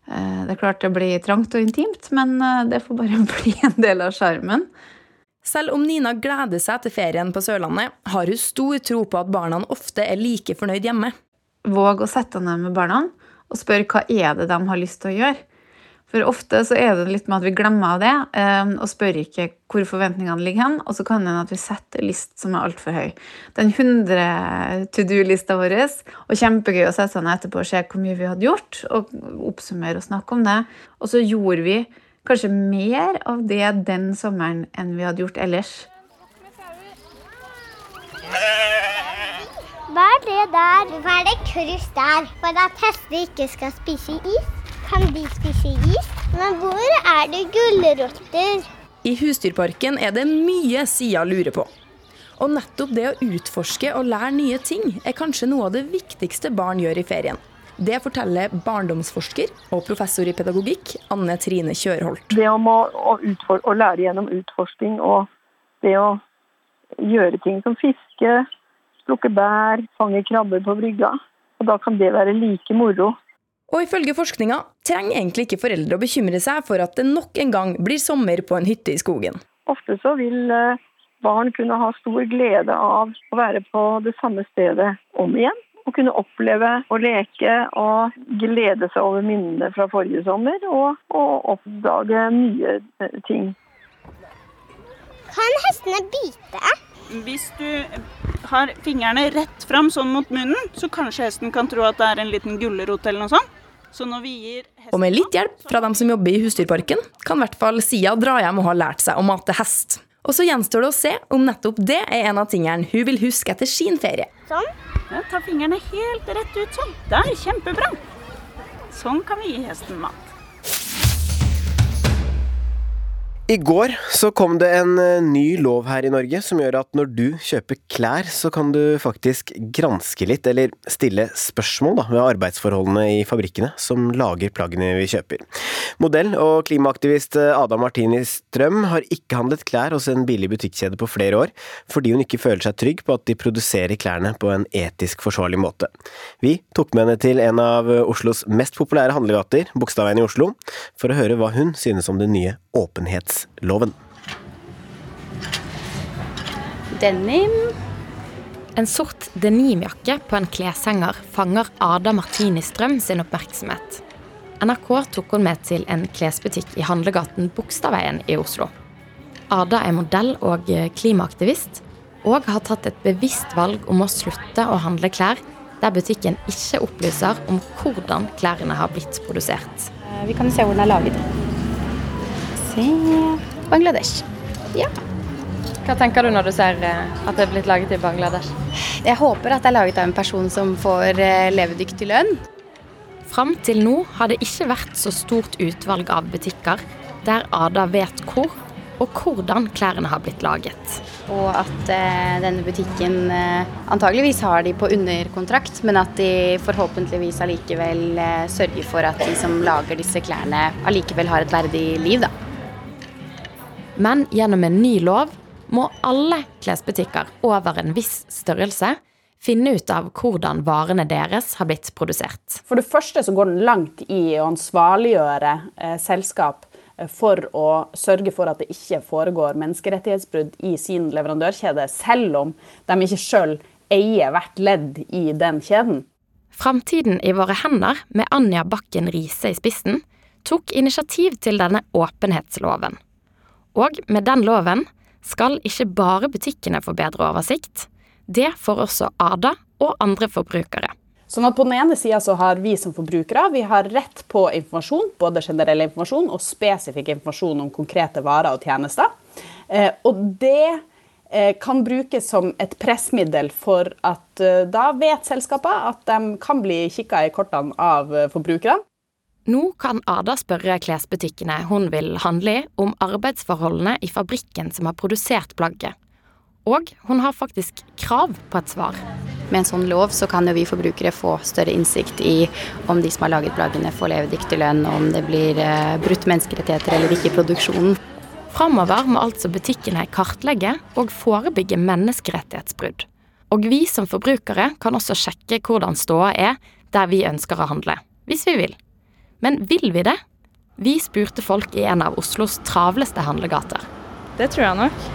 Eh, det er klart det blir trangt og intimt, men eh, det får bare bli en del av sjarmen. Selv om Nina gleder seg til ferien på Sørlandet, har hun stor tro på at barna ofte er like fornøyd hjemme våge å sette ned med barna og spørre hva er det de har lyst til å gjøre. For ofte så er det litt med at vi glemmer av det eh, og spør ikke hvor forventningene ligger hen. Og så kan det at vi setter list som er altfor høy. Den 100 to do-lista vår, og kjempegøy å sette seg ned etterpå og se hvor mye vi hadde gjort, og oppsummere og snakke om det. Og så gjorde vi kanskje mer av det den sommeren enn vi hadde gjort ellers. Hva er det der? Hva er det kryss der? For at hester ikke skal spise is? Kan de spise is? Men hvor er det gulrøtter? I Husdyrparken er det mye Sia lurer på. Og nettopp det å utforske og lære nye ting er kanskje noe av det viktigste barn gjør i ferien. Det forteller barndomsforsker og professor i pedagogikk Anne Trine Kjørholt. Det om å, å, utfor, å lære gjennom utforsking og det å gjøre ting som fiske, plukke bær, fange krabber på brygga. Og da kan det være like moro. Og ifølge forskninga trenger egentlig ikke foreldre å bekymre seg for at det nok en gang blir sommer på en hytte i skogen. Ofte så vil eh, barn kunne ha stor glede av å være på det samme stedet om igjen. Og kunne oppleve å leke og glede seg over minnene fra forrige sommer. Og, og oppdage nye eh, ting. Kan hestene bite? Hvis du har fingrene rett fram sånn mot munnen, så kanskje hesten kan tro at det er en liten gulrot eller noe sånt. Så Og med litt hjelp fra dem som jobber i Husdyrparken, kan i hvert fall Sia dra hjem og ha lært seg å mate hest. Og så gjenstår det å se om nettopp det er en av tingene hun vil huske etter sin ferie. Sånn. Ja, ta fingrene helt rett ut sånn. Der, kjempebra. Sånn kan vi gi hesten mat. I går så kom det en eh, ny lov her i Norge som gjør at når du kjøper klær, så kan du faktisk granske litt, eller stille spørsmål da, ved arbeidsforholdene i fabrikkene som lager plaggene vi kjøper. Modell og klimaaktivist eh, Ada Martini Strøm har ikke handlet klær hos en billig butikkjede på flere år, fordi hun ikke føler seg trygg på at de produserer klærne på en etisk forsvarlig måte. Vi tok med henne til en av Oslos mest populære handlegater, Bogstadveien i Oslo, for å høre hva hun synes om det nye åpenhetsloven. Denim. En sort denimjakke på en kleshenger fanger Ada Martini Strøm sin oppmerksomhet. NRK tok hun med til en klesbutikk i handlegaten Bogstadveien i Oslo. Ada er modell og klimaaktivist, og har tatt et bevisst valg om å slutte å handle klær der butikken ikke opplyser om hvordan klærne har blitt produsert. Vi kan se hvor den er laget. Se Bangladesh. Ja. Hva tenker du når du ser eh, at det er blitt laget i Bangladesh? Jeg håper at det er laget av en person som får eh, levedyktig lønn. Fram til nå har det ikke vært så stort utvalg av butikker der Ada vet hvor og hvordan klærne har blitt laget. Og at eh, denne butikken eh, antageligvis har de på underkontrakt, men at de forhåpentligvis allikevel eh, sørger for at de som lager disse klærne allikevel har et verdig liv, da. Men gjennom en ny lov må alle klesbutikker over en viss størrelse finne ut av hvordan varene deres har blitt produsert. For det første så går den langt i å ansvarliggjøre eh, selskap eh, for å sørge for at det ikke foregår menneskerettighetsbrudd i sin leverandørkjede, selv om de ikke sjøl eier hvert ledd i den kjeden. Framtiden i våre hender, med Anja Bakken Riise i spissen, tok initiativ til denne åpenhetsloven. Og med den loven skal ikke bare butikkene få bedre oversikt, det får også Ada og andre forbrukere. Sånn at På den ene sida har vi som forbrukere vi har rett på informasjon, både generell informasjon og spesifikk informasjon om konkrete varer og tjenester. Eh, og det eh, kan brukes som et pressmiddel for at eh, da vet selskapene at de kan bli kikka i kortene av forbrukerne. Nå kan Ada spørre klesbutikkene hun vil handle i, om arbeidsforholdene i fabrikken som har produsert plagget. Og hun har faktisk krav på et svar. Med en sånn lov så kan jo vi forbrukere få større innsikt i om de som har laget plaggene får levedyktig lønn, om det blir eh, brutt menneskerettigheter eller ikke i produksjonen. Framover må altså butikkene kartlegge og forebygge menneskerettighetsbrudd. Og vi som forbrukere kan også sjekke hvordan ståa er der vi ønsker å handle, hvis vi vil. Men vil vi det? Vi spurte folk i en av Oslos travleste handlegater. Det tror jeg nok.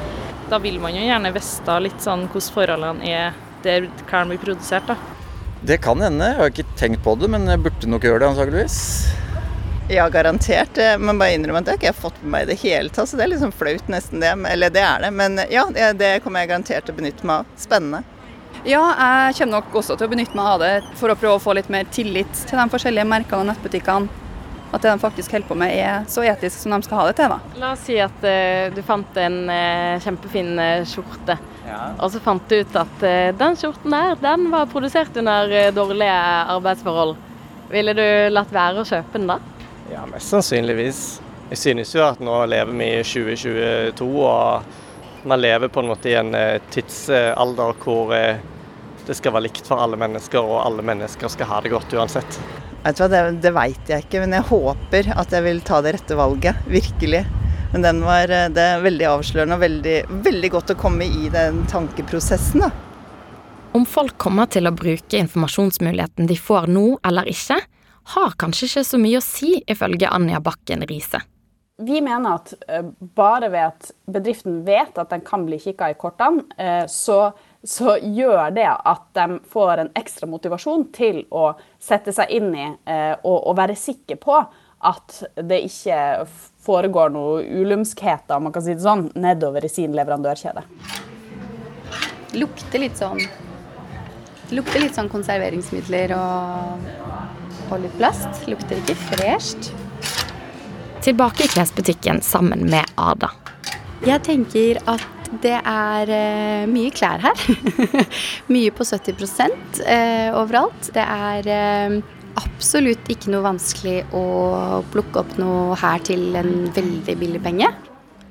Da vil man jo gjerne vite litt sånn hvordan forholdene er der klærne blir produsert. da. Det kan hende. Jeg har ikke tenkt på det, men jeg burde nok gjøre det antageligvis. Ja, garantert. Men bare innrømme at det har ikke jeg fått med meg i det hele tatt. Så det er liksom flaut nesten det. Eller det er det. Men ja, det kommer jeg garantert til å benytte meg av. Spennende. Ja, jeg kommer nok også til å benytte meg av det for å prøve å få litt mer tillit til de forskjellige merkene og nettbutikkene. At det de faktisk holder på med er så etisk som de skal ha det til. da. La oss si at uh, du fant en uh, kjempefin uh, skjorte, ja. og så fant du ut at den skjorten der, den var produsert under dårlige arbeidsforhold. Ville du latt være å kjøpe den da? Ja, mest sannsynligvis. Jeg synes jo at nå lever vi i 2022, og man lever på en måte i en tidsalder hvor det skal være likt for alle mennesker, og alle mennesker skal ha det godt uansett. Vet du hva, Det, det veit jeg ikke, men jeg håper at jeg vil ta det rette valget. Virkelig. Men den var eh, det er veldig avslørende og veldig, veldig godt å komme i den tankeprosessen. da. Om folk kommer til å bruke informasjonsmuligheten de får nå eller ikke, har kanskje ikke så mye å si, ifølge Anja Bakken Riise. Vi mener at eh, bare ved at bedriften vet at den kan bli kikka i kortene, eh, så, så, gjør det at de får en ekstra motivasjon til å sette seg inn i eh, og, og være sikker på at det ikke foregår noe ulumskheter man kan si det sånn, nedover i sin leverandørkjede. Lukter litt sånn Lukter litt sånn konserveringsmidler og, og litt plast. Lukter ikke fresht. Tilbake i klesbutikken sammen med Ada. Jeg tenker at det er uh, mye klær her. mye på 70 uh, overalt. Det er uh, absolutt ikke noe vanskelig å plukke opp noe her til en veldig billig penge.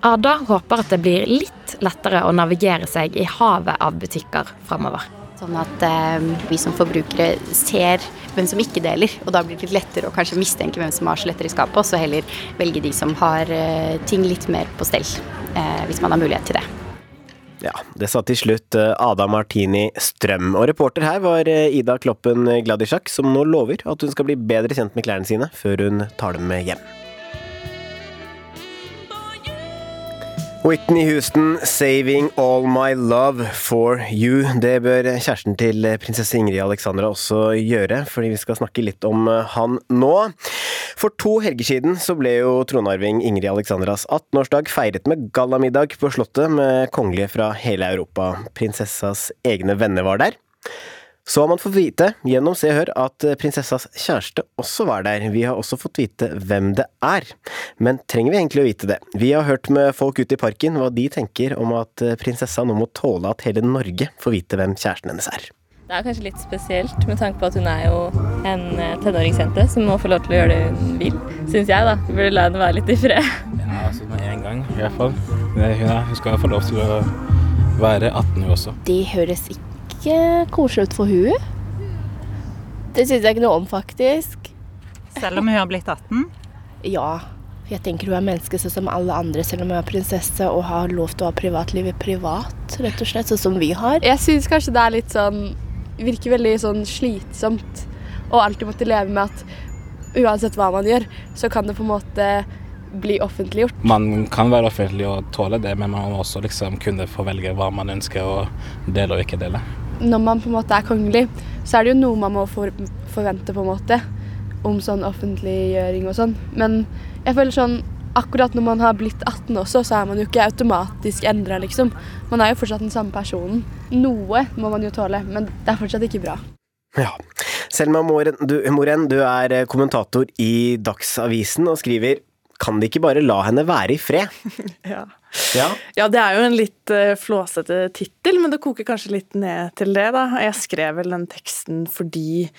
Ada håper at det blir litt lettere å navigere seg i havet av butikker framover. Sånn at eh, vi som forbrukere ser hvem som ikke deler. Og da blir det lettere å kanskje mistenke hvem som har skjeletter i skapet, og så heller velge de som har eh, ting litt mer på stell. Eh, hvis man har mulighet til det. Ja, det sa til slutt eh, Ada Martini Strøm. Og reporter her var eh, Ida Kloppen Gladisjak, som nå lover at hun skal bli bedre kjent med klærne sine før hun tar dem med hjem. Whitney Houston, 'Saving All My Love For You'. Det bør kjæresten til prinsesse Ingrid Alexandra også gjøre, fordi vi skal snakke litt om han nå. For to helger siden så ble jo tronarving Ingrid Alexandras 18-årsdag feiret med gallamiddag på Slottet med kongelige fra hele Europa. Prinsessas egne venner var der. Så har man fått vite, gjennom Se og Hør, at prinsessas kjæreste også var der. Vi har også fått vite hvem det er. Men trenger vi egentlig å vite det? Vi har hørt med folk ute i parken hva de tenker om at prinsessa nå må tåle at hele Norge får vite hvem kjæresten hennes er. Det er kanskje litt spesielt med tanke på at hun er jo en tenåringsjente som må få lov til å gjøre det hun vil, syns jeg, da. Vi burde la henne være litt i fred. Ja, altså med en gang i hvert fall. Hun skal få lov til å være 18 hun også. Det høres ikke ikke koselig ut for hun. Det syns jeg ikke noe om, faktisk. Selv om hun har blitt 18? Ja. Jeg tenker hun er menneske sånn som alle andre, selv om hun er prinsesse og har lov til å ha privatlivet privat, rett og slett, sånn som vi har. Jeg syns kanskje det er litt sånn Virker veldig sånn slitsomt å alltid måtte leve med at uansett hva man gjør, så kan det på en måte bli offentliggjort. Man kan være offentlig og tåle det, men man må også liksom kunne få velge hva man ønsker å dele og ikke dele når man på en måte er kongelig, så er det jo noe man må for, forvente på en måte om sånn offentliggjøring og sånn. Men jeg føler sånn akkurat når man har blitt 18 også, så er man jo ikke automatisk endra, liksom. Man er jo fortsatt den samme personen. Noe må man jo tåle, men det er fortsatt ikke bra. Ja. Selma Moren du, Moren, du er kommentator i Dagsavisen og skriver kan de ikke bare la henne være i fred? ja. Ja. ja. det er jo en litt uh, flåsete tittel, men det koker kanskje litt ned til det, da. Jeg skrev vel den teksten fordi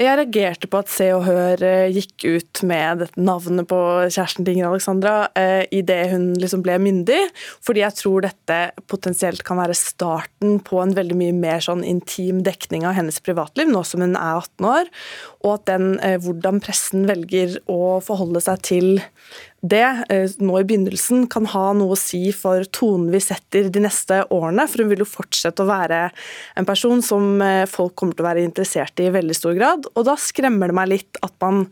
jeg reagerte på at Se og Hør uh, gikk ut med navnet på kjæresten til Ingrid Alexandra eh, idet hun liksom ble myndig, fordi jeg tror dette potensielt kan være starten på en veldig mye mer sånn intim dekning av hennes privatliv, nå som hun er 18 år, og at den, eh, hvordan pressen velger å forholde seg til det eh, nå i begynnelsen kan ha noe å si for tonen vi setter de neste årene. For hun vil jo fortsette å være en person som eh, folk kommer til å være interessert i i veldig stor grad. Og da skremmer det meg litt at man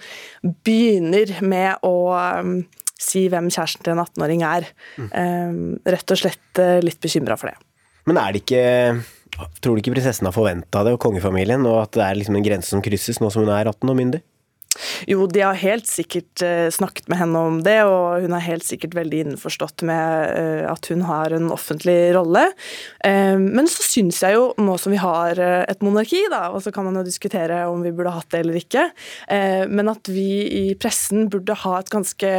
begynner med å um, si hvem kjæresten til en 18-åring er. Mm. Rett og slett litt bekymra for det. Men er det ikke Tror du ikke prinsessen har forventa det, og kongefamilien, og at det er liksom en grense som krysses nå som hun er 18 og myndig? Jo, de har helt sikkert uh, snakket med henne om det, og hun er helt sikkert veldig innforstått med uh, at hun har en offentlig rolle. Uh, men så syns jeg jo, nå som vi har et monarki, da, og så kan man jo diskutere om vi burde hatt det eller ikke, men at vi i pressen burde ha et ganske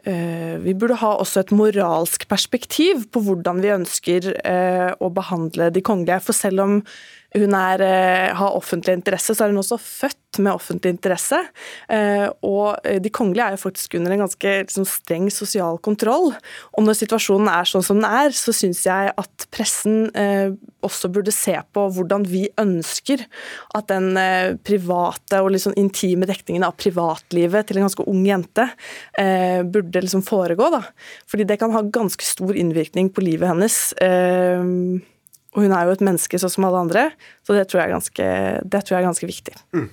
vi burde ha også et moralsk perspektiv på hvordan vi ønsker å behandle de kongelige. For selv om hun er, eh, har offentlig interesse, så er hun også født med offentlig interesse. Eh, og de kongelige er jo faktisk under en ganske liksom, streng sosial kontroll. Og når situasjonen er sånn som den er, så syns jeg at pressen eh, også burde se på hvordan vi ønsker at den eh, private og liksom intime dekningen av privatlivet til en ganske ung jente eh, burde liksom foregå. Da. Fordi det kan ha ganske stor innvirkning på livet hennes. Og hun er jo et menneske sånn som alle andre, så det tror jeg er ganske, tror jeg er ganske viktig. Mm.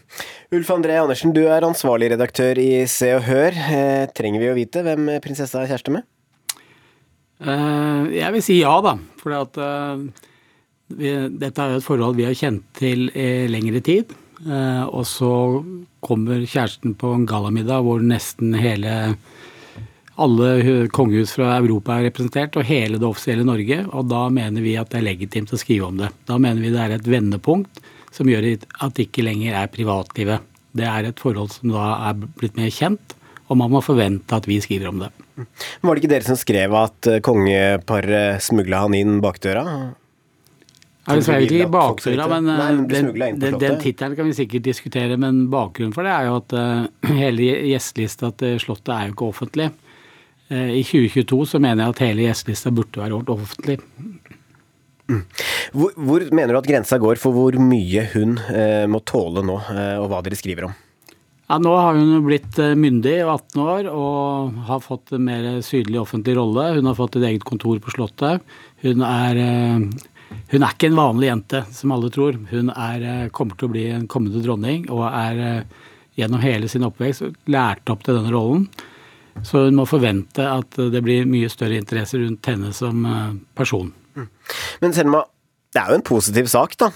Ulf André Andersen, du er ansvarlig redaktør i Se og Hør. Eh, trenger vi å vite hvem prinsessa er kjæreste med? Uh, jeg vil si ja, da. For uh, dette er jo et forhold vi har kjent til i lengre tid. Uh, og så kommer kjæresten på en gallamiddag hvor nesten hele alle kongehus fra Europa er representert, og hele det offisielle Norge. Og da mener vi at det er legitimt å skrive om det. Da mener vi det er et vendepunkt som gjør at det ikke lenger er privatlivet. Det er et forhold som da er blitt mer kjent, og man må forvente at vi skriver om det. Var det ikke dere som skrev at eh, kongeparet smugla han inn bakdøra? Det er ikke i bakdøra, men, Nei, men den, den, den tittelen kan vi sikkert diskutere. Men bakgrunnen for det er jo at uh, hele gjestelista til Slottet er jo ikke offentlig. Uh, I 2022 så mener jeg at hele gjestelista burde være gjort offentlig. Mm. Hvor, hvor, mener du at grensa går for hvor mye hun eh, må tåle nå, og hva dere skriver om? Ja, Nå har hun blitt myndig og 18 år, og har fått en mer sydlig offentlig rolle. Hun har fått et eget kontor på Slottet. Hun er, eh, hun er ikke en vanlig jente, som alle tror. Hun er, eh, kommer til å bli en kommende dronning, og er gjennom hele sin oppvekst lært opp til denne rollen. Så hun må forvente at det blir mye større interesse rundt henne som person. Mm. Men Selma, det er jo en positiv sak, da?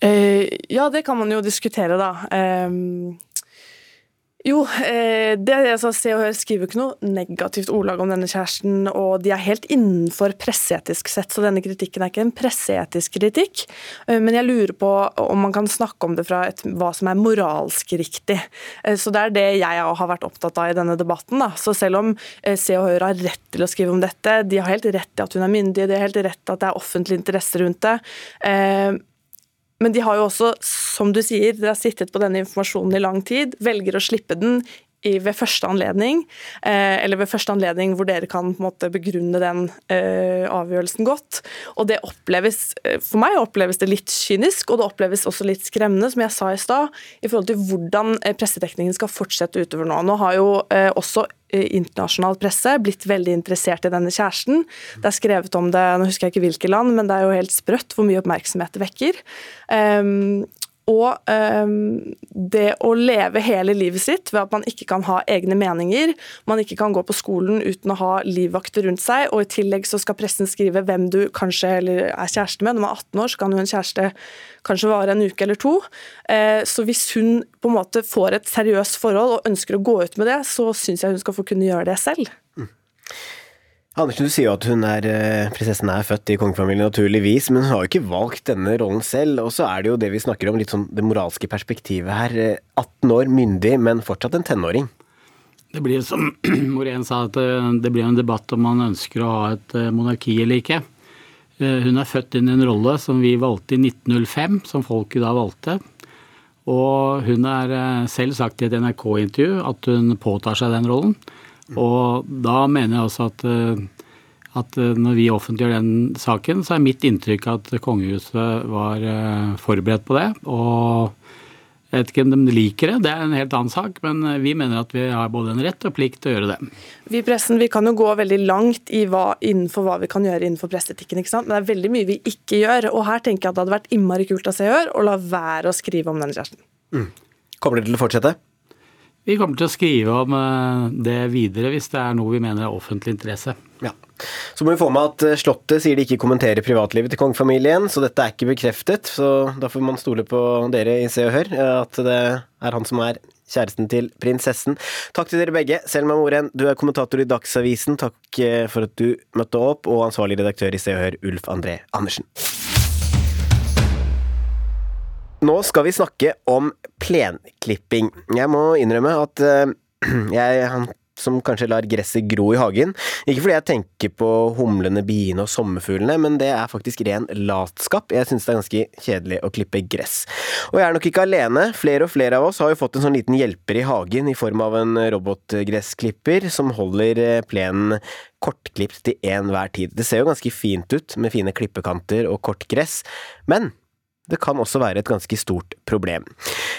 Eh, ja, det kan man jo diskutere, da. Eh, jo, eh, det altså, Se og Hør skriver ikke noe negativt ordlag om denne kjæresten, og de er helt innenfor presseetisk sett, så denne kritikken er ikke en presseetisk kritikk. Eh, men jeg lurer på om man kan snakke om det fra et, hva som er moralsk riktig. Eh, så det er det jeg har vært opptatt av i denne debatten. Da. Så selv om Se og Hør har rett til å skrive om dette, de har helt rett i at hun er myndig, de har helt rett i at det er offentlig interesse rundt det men de har jo også, som du sier, dere har sittet på denne informasjonen i lang tid, velger å slippe den i, ved første anledning, eh, eller ved første anledning hvor dere kan måte begrunne den eh, avgjørelsen godt. Og det oppleves, eh, For meg oppleves det litt kynisk, og det oppleves også litt skremmende, som jeg sa i stad, i forhold til hvordan eh, pressedekningen skal fortsette utover nå. Nå har jo eh, også eh, internasjonal presse blitt veldig interessert i denne kjæresten. Det er skrevet om det, nå husker jeg ikke hvilke land, men det er jo helt sprøtt hvor mye oppmerksomhet det vekker. Um, og um, det å leve hele livet sitt ved at man ikke kan ha egne meninger, man ikke kan gå på skolen uten å ha livvakter rundt seg, og i tillegg så skal pressen skrive hvem du kanskje er kjæreste med. Når man er 18 år, så kan jo en kjæreste kanskje vare en uke eller to. Uh, så hvis hun på en måte får et seriøst forhold og ønsker å gå ut med det, så syns jeg hun skal få kunne gjøre det selv. Mm. Andersen, du sier jo at hun er, eh, prinsessen er født i kongefamilien, naturligvis, men hun har jo ikke valgt denne rollen selv. Og så er det jo det vi snakker om, litt sånn det moralske perspektivet her. 18 år, myndig, men fortsatt en tenåring. Det blir som Morén sa, at eh, det blir en debatt om man ønsker å ha et eh, monarki eller ikke. Hun er født inn i en rolle som vi valgte i 1905, som folket da valgte. Og hun har selv sagt i et NRK-intervju at hun påtar seg den rollen. Og da mener jeg også at, eh, at eh, når vi offentliggjør den saken, så er mitt inntrykk at kongehuset var eh, forberedt på det. Og jeg vet ikke om de liker det, det er en helt annen sak, men vi mener at vi har både en rett og plikt til å gjøre det. Vi i pressen vi kan jo gå veldig langt i hva, innenfor hva vi kan gjøre innenfor presseetikken, ikke sant? men det er veldig mye vi ikke gjør. Og her tenker jeg at det hadde vært innmari kult av Se og Hør å la være å skrive om denne kjæresten. Mm. Kommer dere til å fortsette? Vi kommer til å skrive om eh, det videre hvis det er noe vi mener er offentlig interesse. Ja. Så må vi få med at eh, Slottet sier de ikke kommenterer privatlivet til kongefamilien, så dette er ikke bekreftet. Så da får man stole på dere i Se og Hør, eh, at det er han som er kjæresten til prinsessen. Takk til dere begge. Selma Moren, du er kommentator i Dagsavisen. Takk for at du møtte opp, og ansvarlig redaktør i Se og Hør, Ulf André Andersen. Nå skal vi snakke om plenklipping. Jeg må innrømme at uh, jeg som kanskje lar gresset gro i hagen. Ikke fordi jeg tenker på humlene, biene og sommerfuglene, men det er faktisk ren latskap. Jeg synes det er ganske kjedelig å klippe gress. Og jeg er nok ikke alene. Flere og flere av oss har jo fått en sånn liten hjelper i hagen i form av en robotgressklipper som holder eh, plenen kortklipt til enhver tid. Det ser jo ganske fint ut med fine klippekanter og kort gress, men det kan også være et ganske stort problem.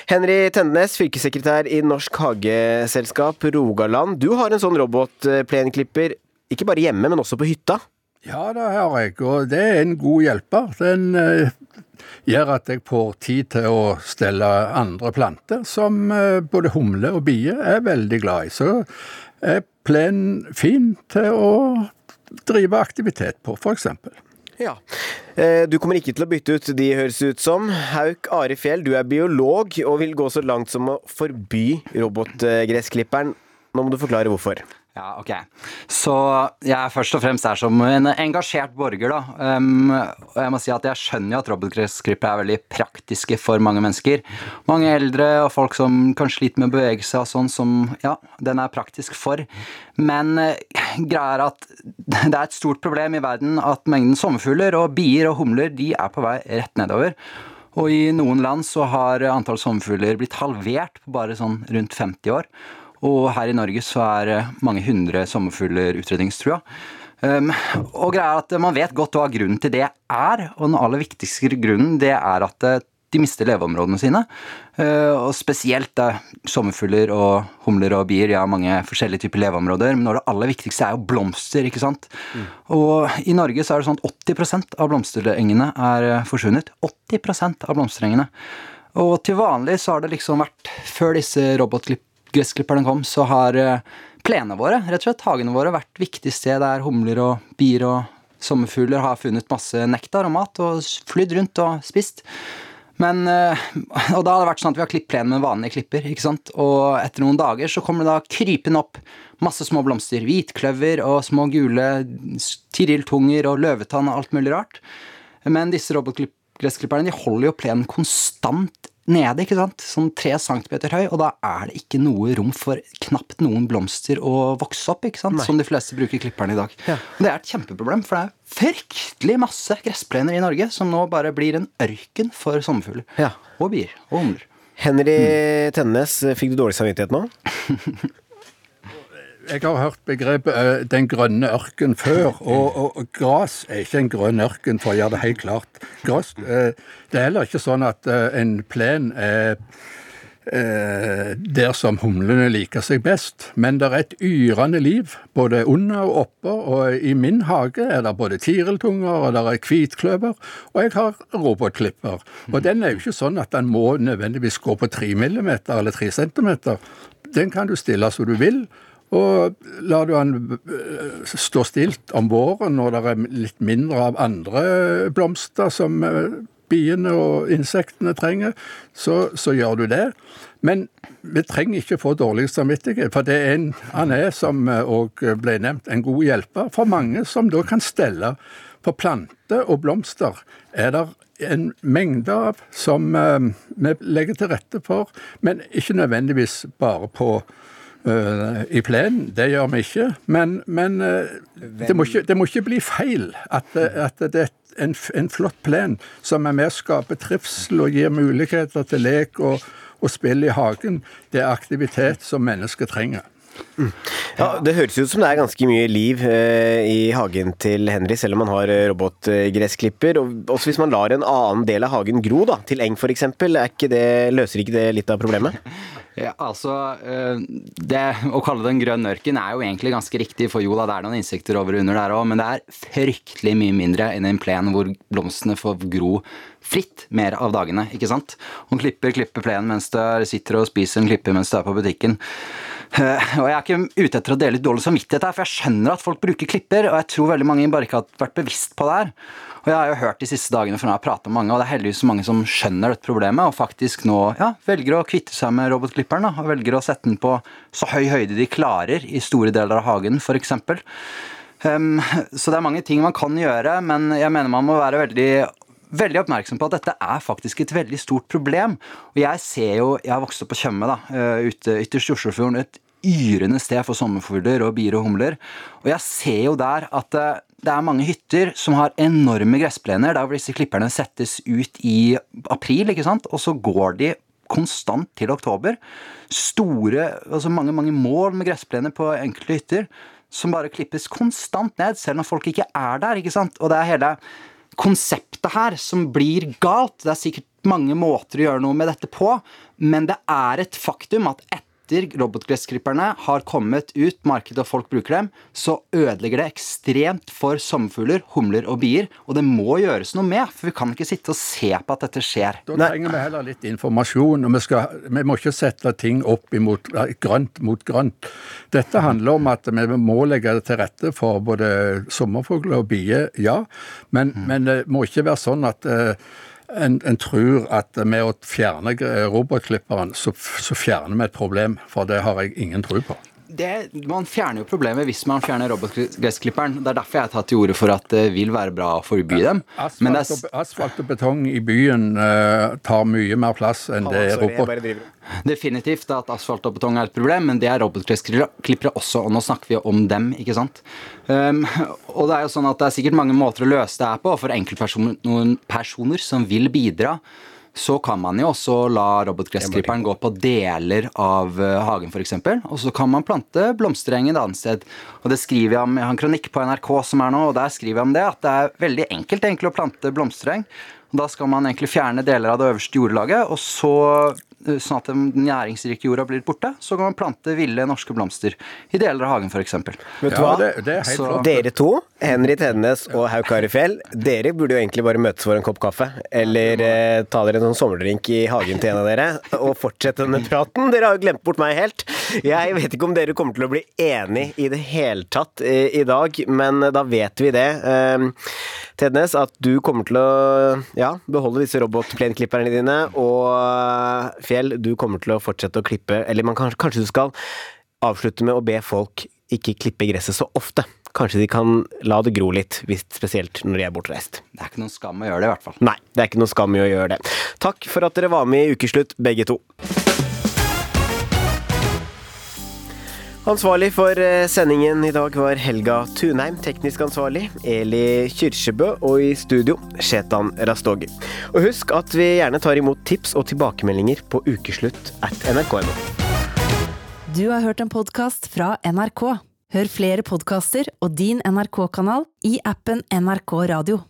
Henry Tendenes, fylkessekretær i Norsk Hageselskap Rogaland. Du har en sånn robotplenklipper ikke bare hjemme, men også på hytta? Ja, det har jeg, og det er en god hjelper. Den eh, gjør at jeg får tid til å stelle andre planter, som eh, både humle og bie er veldig glad i. Så er plenen fin til å drive aktivitet på, f.eks. Ja. Eh, du kommer ikke til å bytte ut de, høres ut som. Hauk Are Fjell, du er biolog og vil gå så langt som å forby robotgressklipperen. Nå må du forklare hvorfor. Ja, ok. Så jeg først og fremst er som en engasjert borger, da. Um, og jeg må si at jeg skjønner jo at robotgressklipper er veldig praktiske for mange mennesker. Mange eldre og folk som kan slite med å bevege seg og sånn, som ja, den er praktisk for. Men uh, greia er at det er et stort problem i verden at mengden sommerfugler og bier og humler de er på vei rett nedover. Og i noen land så har antall sommerfugler blitt halvert på bare sånn rundt 50 år. Og her i Norge så er eh, mange hundre sommerfugler utrydningstrua. Um, og greia er at Man vet godt hva grunnen til det er, og den aller viktigste grunnen det er at eh, de mister leveområdene sine. Uh, og Spesielt uh, sommerfugler og humler og bier. De har mange forskjellige typer leveområder. Men det aller viktigste er jo blomster. ikke sant? Mm. Og I Norge så er det sånn at 80% av blomsterengene er forsvunnet. 80% av blomsterengene. Og til vanlig så har det liksom vært, før disse robotklipp gressklipperne kom, så har eh, plenene våre, rett og slett hagene våre, vært viktig sted der humler og bier og sommerfugler har funnet masse nektar og mat og flydd rundt og spist. Men, eh, og da har det vært sånn at vi har klippet plenen med vanlige klipper. ikke sant? Og etter noen dager så kommer det da krypende opp masse små blomster. Hvitkløver og små gule tiriltunger og løvetann og alt mulig rart. Men disse robotgressklipperne de holder jo plenen konstant nede, ikke sant? sånn tre centimeter høy, og da er det ikke noe rom for knapt noen blomster å vokse opp, ikke sant? som de fleste bruker klipperne i dag. Ja. Og det er et kjempeproblem, for det er fryktelig masse gressplener i Norge som nå bare blir en ørken for sommerfugler. Ja. Og bier og humler. Henry mm. Tennes, fikk du dårlig samvittighet nå? jeg har hørt begrepet uh, 'den grønne ørken' før, og, og, og gras er ikke en grønn ørken, for å gjøre det helt klart. Gras, uh, det er heller ikke sånn at uh, en plen er der som humlene liker seg best. Men det er et yrende liv, både under og oppe. Og i min hage er det både tireltunger og det er hvitkløver, og jeg har robotklipper. Og den er jo ikke sånn at den må nødvendigvis gå på tre millimeter eller tre centimeter. Den kan du stille som du vil, og lar du den eh, stå stilt om våren når det er litt mindre av andre blomster som eh, biene og insektene trenger, så, så gjør du det. Men vi trenger ikke få dårlig samvittighet, for det er en, han er, som òg eh, ble nevnt, en god hjelper for mange som da kan stelle. For planter og blomster er det en mengde av som vi legger til rette for, men ikke nødvendigvis bare på uh, i plenen. Det gjør vi ikke. Men, men uh, det, må ikke, det, må ikke, bli feil at, at det er en, en, flott plen som er med å skape trivsel og gir muligheter til lek og, og spill i hagen. Det er aktivitet som mennesker trenger. Mm. Ja, Det høres ut som det er ganske mye liv eh, i hagen til Henry, selv om han har robotgressklipper. Og også hvis man lar en annen del av hagen gro, da, til eng f.eks., løser ikke det litt av problemet? Ja, altså, eh, det, Å kalle det en grønn ørken er jo egentlig ganske riktig, for jo da, det er noen insekter over og under der òg, men det er fryktelig mye mindre enn en plen hvor blomstene får gro fritt mer av dagene. ikke sant? Hun klipper, klipper plenen mens du sitter og spiser en klippe mens du er på butikken. Uh, og Jeg er ikke ute etter å dele litt dårlig samvittighet, her, for jeg skjønner at folk bruker klipper, og jeg tror veldig mange bare ikke har vært bevisst på det her. Og jeg har jo hørt de siste dagene fra når jeg har pratet med mange, og det er heldigvis mange som skjønner dette problemet, og faktisk nå ja, velger å kvitte seg med robotklipperen. Da, og velger å sette den på så høy høyde de klarer i store deler av hagen, f.eks. Um, så det er mange ting man kan gjøre, men jeg mener man må være veldig veldig oppmerksom på at dette er faktisk et veldig stort problem. Og jeg ser jo Jeg har vokst opp på Tjøme, da, eh, ute ytterst i Oslofjorden. Et yrende sted for sommerfugler og bier og humler. Og jeg ser jo der at eh, det er mange hytter som har enorme gressplener, der hvor disse klipperne settes ut i april, ikke sant, og så går de konstant til oktober. Store, altså mange, mange mål med gressplener på enkelte hytter som bare klippes konstant ned, selv når folk ikke er der. ikke sant? Og det er hele konseptet her som blir galt. Det er sikkert mange måter å gjøre noe med dette på, men det er et faktum at etter robotgressklipperne har kommet ut, markedet og folk bruker dem, så ødelegger det ekstremt for sommerfugler, humler og bier. Og det må gjøres noe med, for vi kan ikke sitte og se på at dette skjer. Da trenger vi heller litt informasjon. og vi, skal, vi må ikke sette ting opp imot grønt mot grønt. Dette handler om at vi må legge det til rette for både sommerfugler og bier, ja. Men, mm. men det må ikke være sånn at uh, en, en, tror at med å fjerne robotklipperen, så, så fjerner vi et problem. For det har jeg ingen tro på. Det, man fjerner jo problemet hvis man fjerner robotgressklipperen. Det er derfor jeg har tatt til orde for at det vil være bra å forby dem. Asfalt, er... og, asfalt og betong i byen uh, tar mye mer plass enn det er robot. Definitivt at asfalt og betong er et problem, men det er robotgressklippere også, og nå snakker vi om dem, ikke sant. Um, og det er jo sånn at det er sikkert mange måter å løse det her på, for enkeltpersoner som vil bidra så kan man jo også la robotgressklipperen gå på deler av eh, hagen f.eks. Og så kan man plante blomstereng et annet sted. Og det skriver jeg om, Jeg har en kronikk på NRK som er nå, og der skriver jeg om det. At det er veldig enkelt egentlig å plante blomstereng. Da skal man egentlig fjerne deler av det øverste jordlaget, og så sånn at den næringsrike jorda blir borte, så kan man plante ville norske blomster i deler av hagen f.eks. Vet du hva? det, det så, dere to, Henry Tennes og Hauk Kari Fjell, dere burde jo egentlig bare møtes for en kopp kaffe. Eller eh, ta dere en sånn sommerdrink i hagen til en av dere, og fortsette denne praten. Dere har jo glemt bort meg helt. Jeg vet ikke om dere kommer til å bli enig i det hele tatt i, eh, i dag, men da vet vi det. Eh, Tednes, at du kommer til å ja, beholde disse robotplenklipperne dine, og eh, Fjell, du kommer til å fortsette å klippe Eller man kan, kanskje du skal avslutte med å be folk ikke klippe gresset så ofte. Kanskje de kan la det gro litt, spesielt når de er bortreist. Det er ikke noen skam å gjøre det, i hvert fall. Nei, det er ikke noen skam i å gjøre det. Takk for at dere var med i Ukeslutt, begge to. Ansvarlig for eh, sendingen i dag var Helga Tunheim, teknisk ansvarlig, Eli Kyrkjebø og i studio Shetan Rastogi. Og husk at vi gjerne tar imot tips og tilbakemeldinger på ukeslutt at nrk.no. Du har hørt en podkast fra NRK. Hør flere podkaster og din NRK-kanal i appen NRK Radio.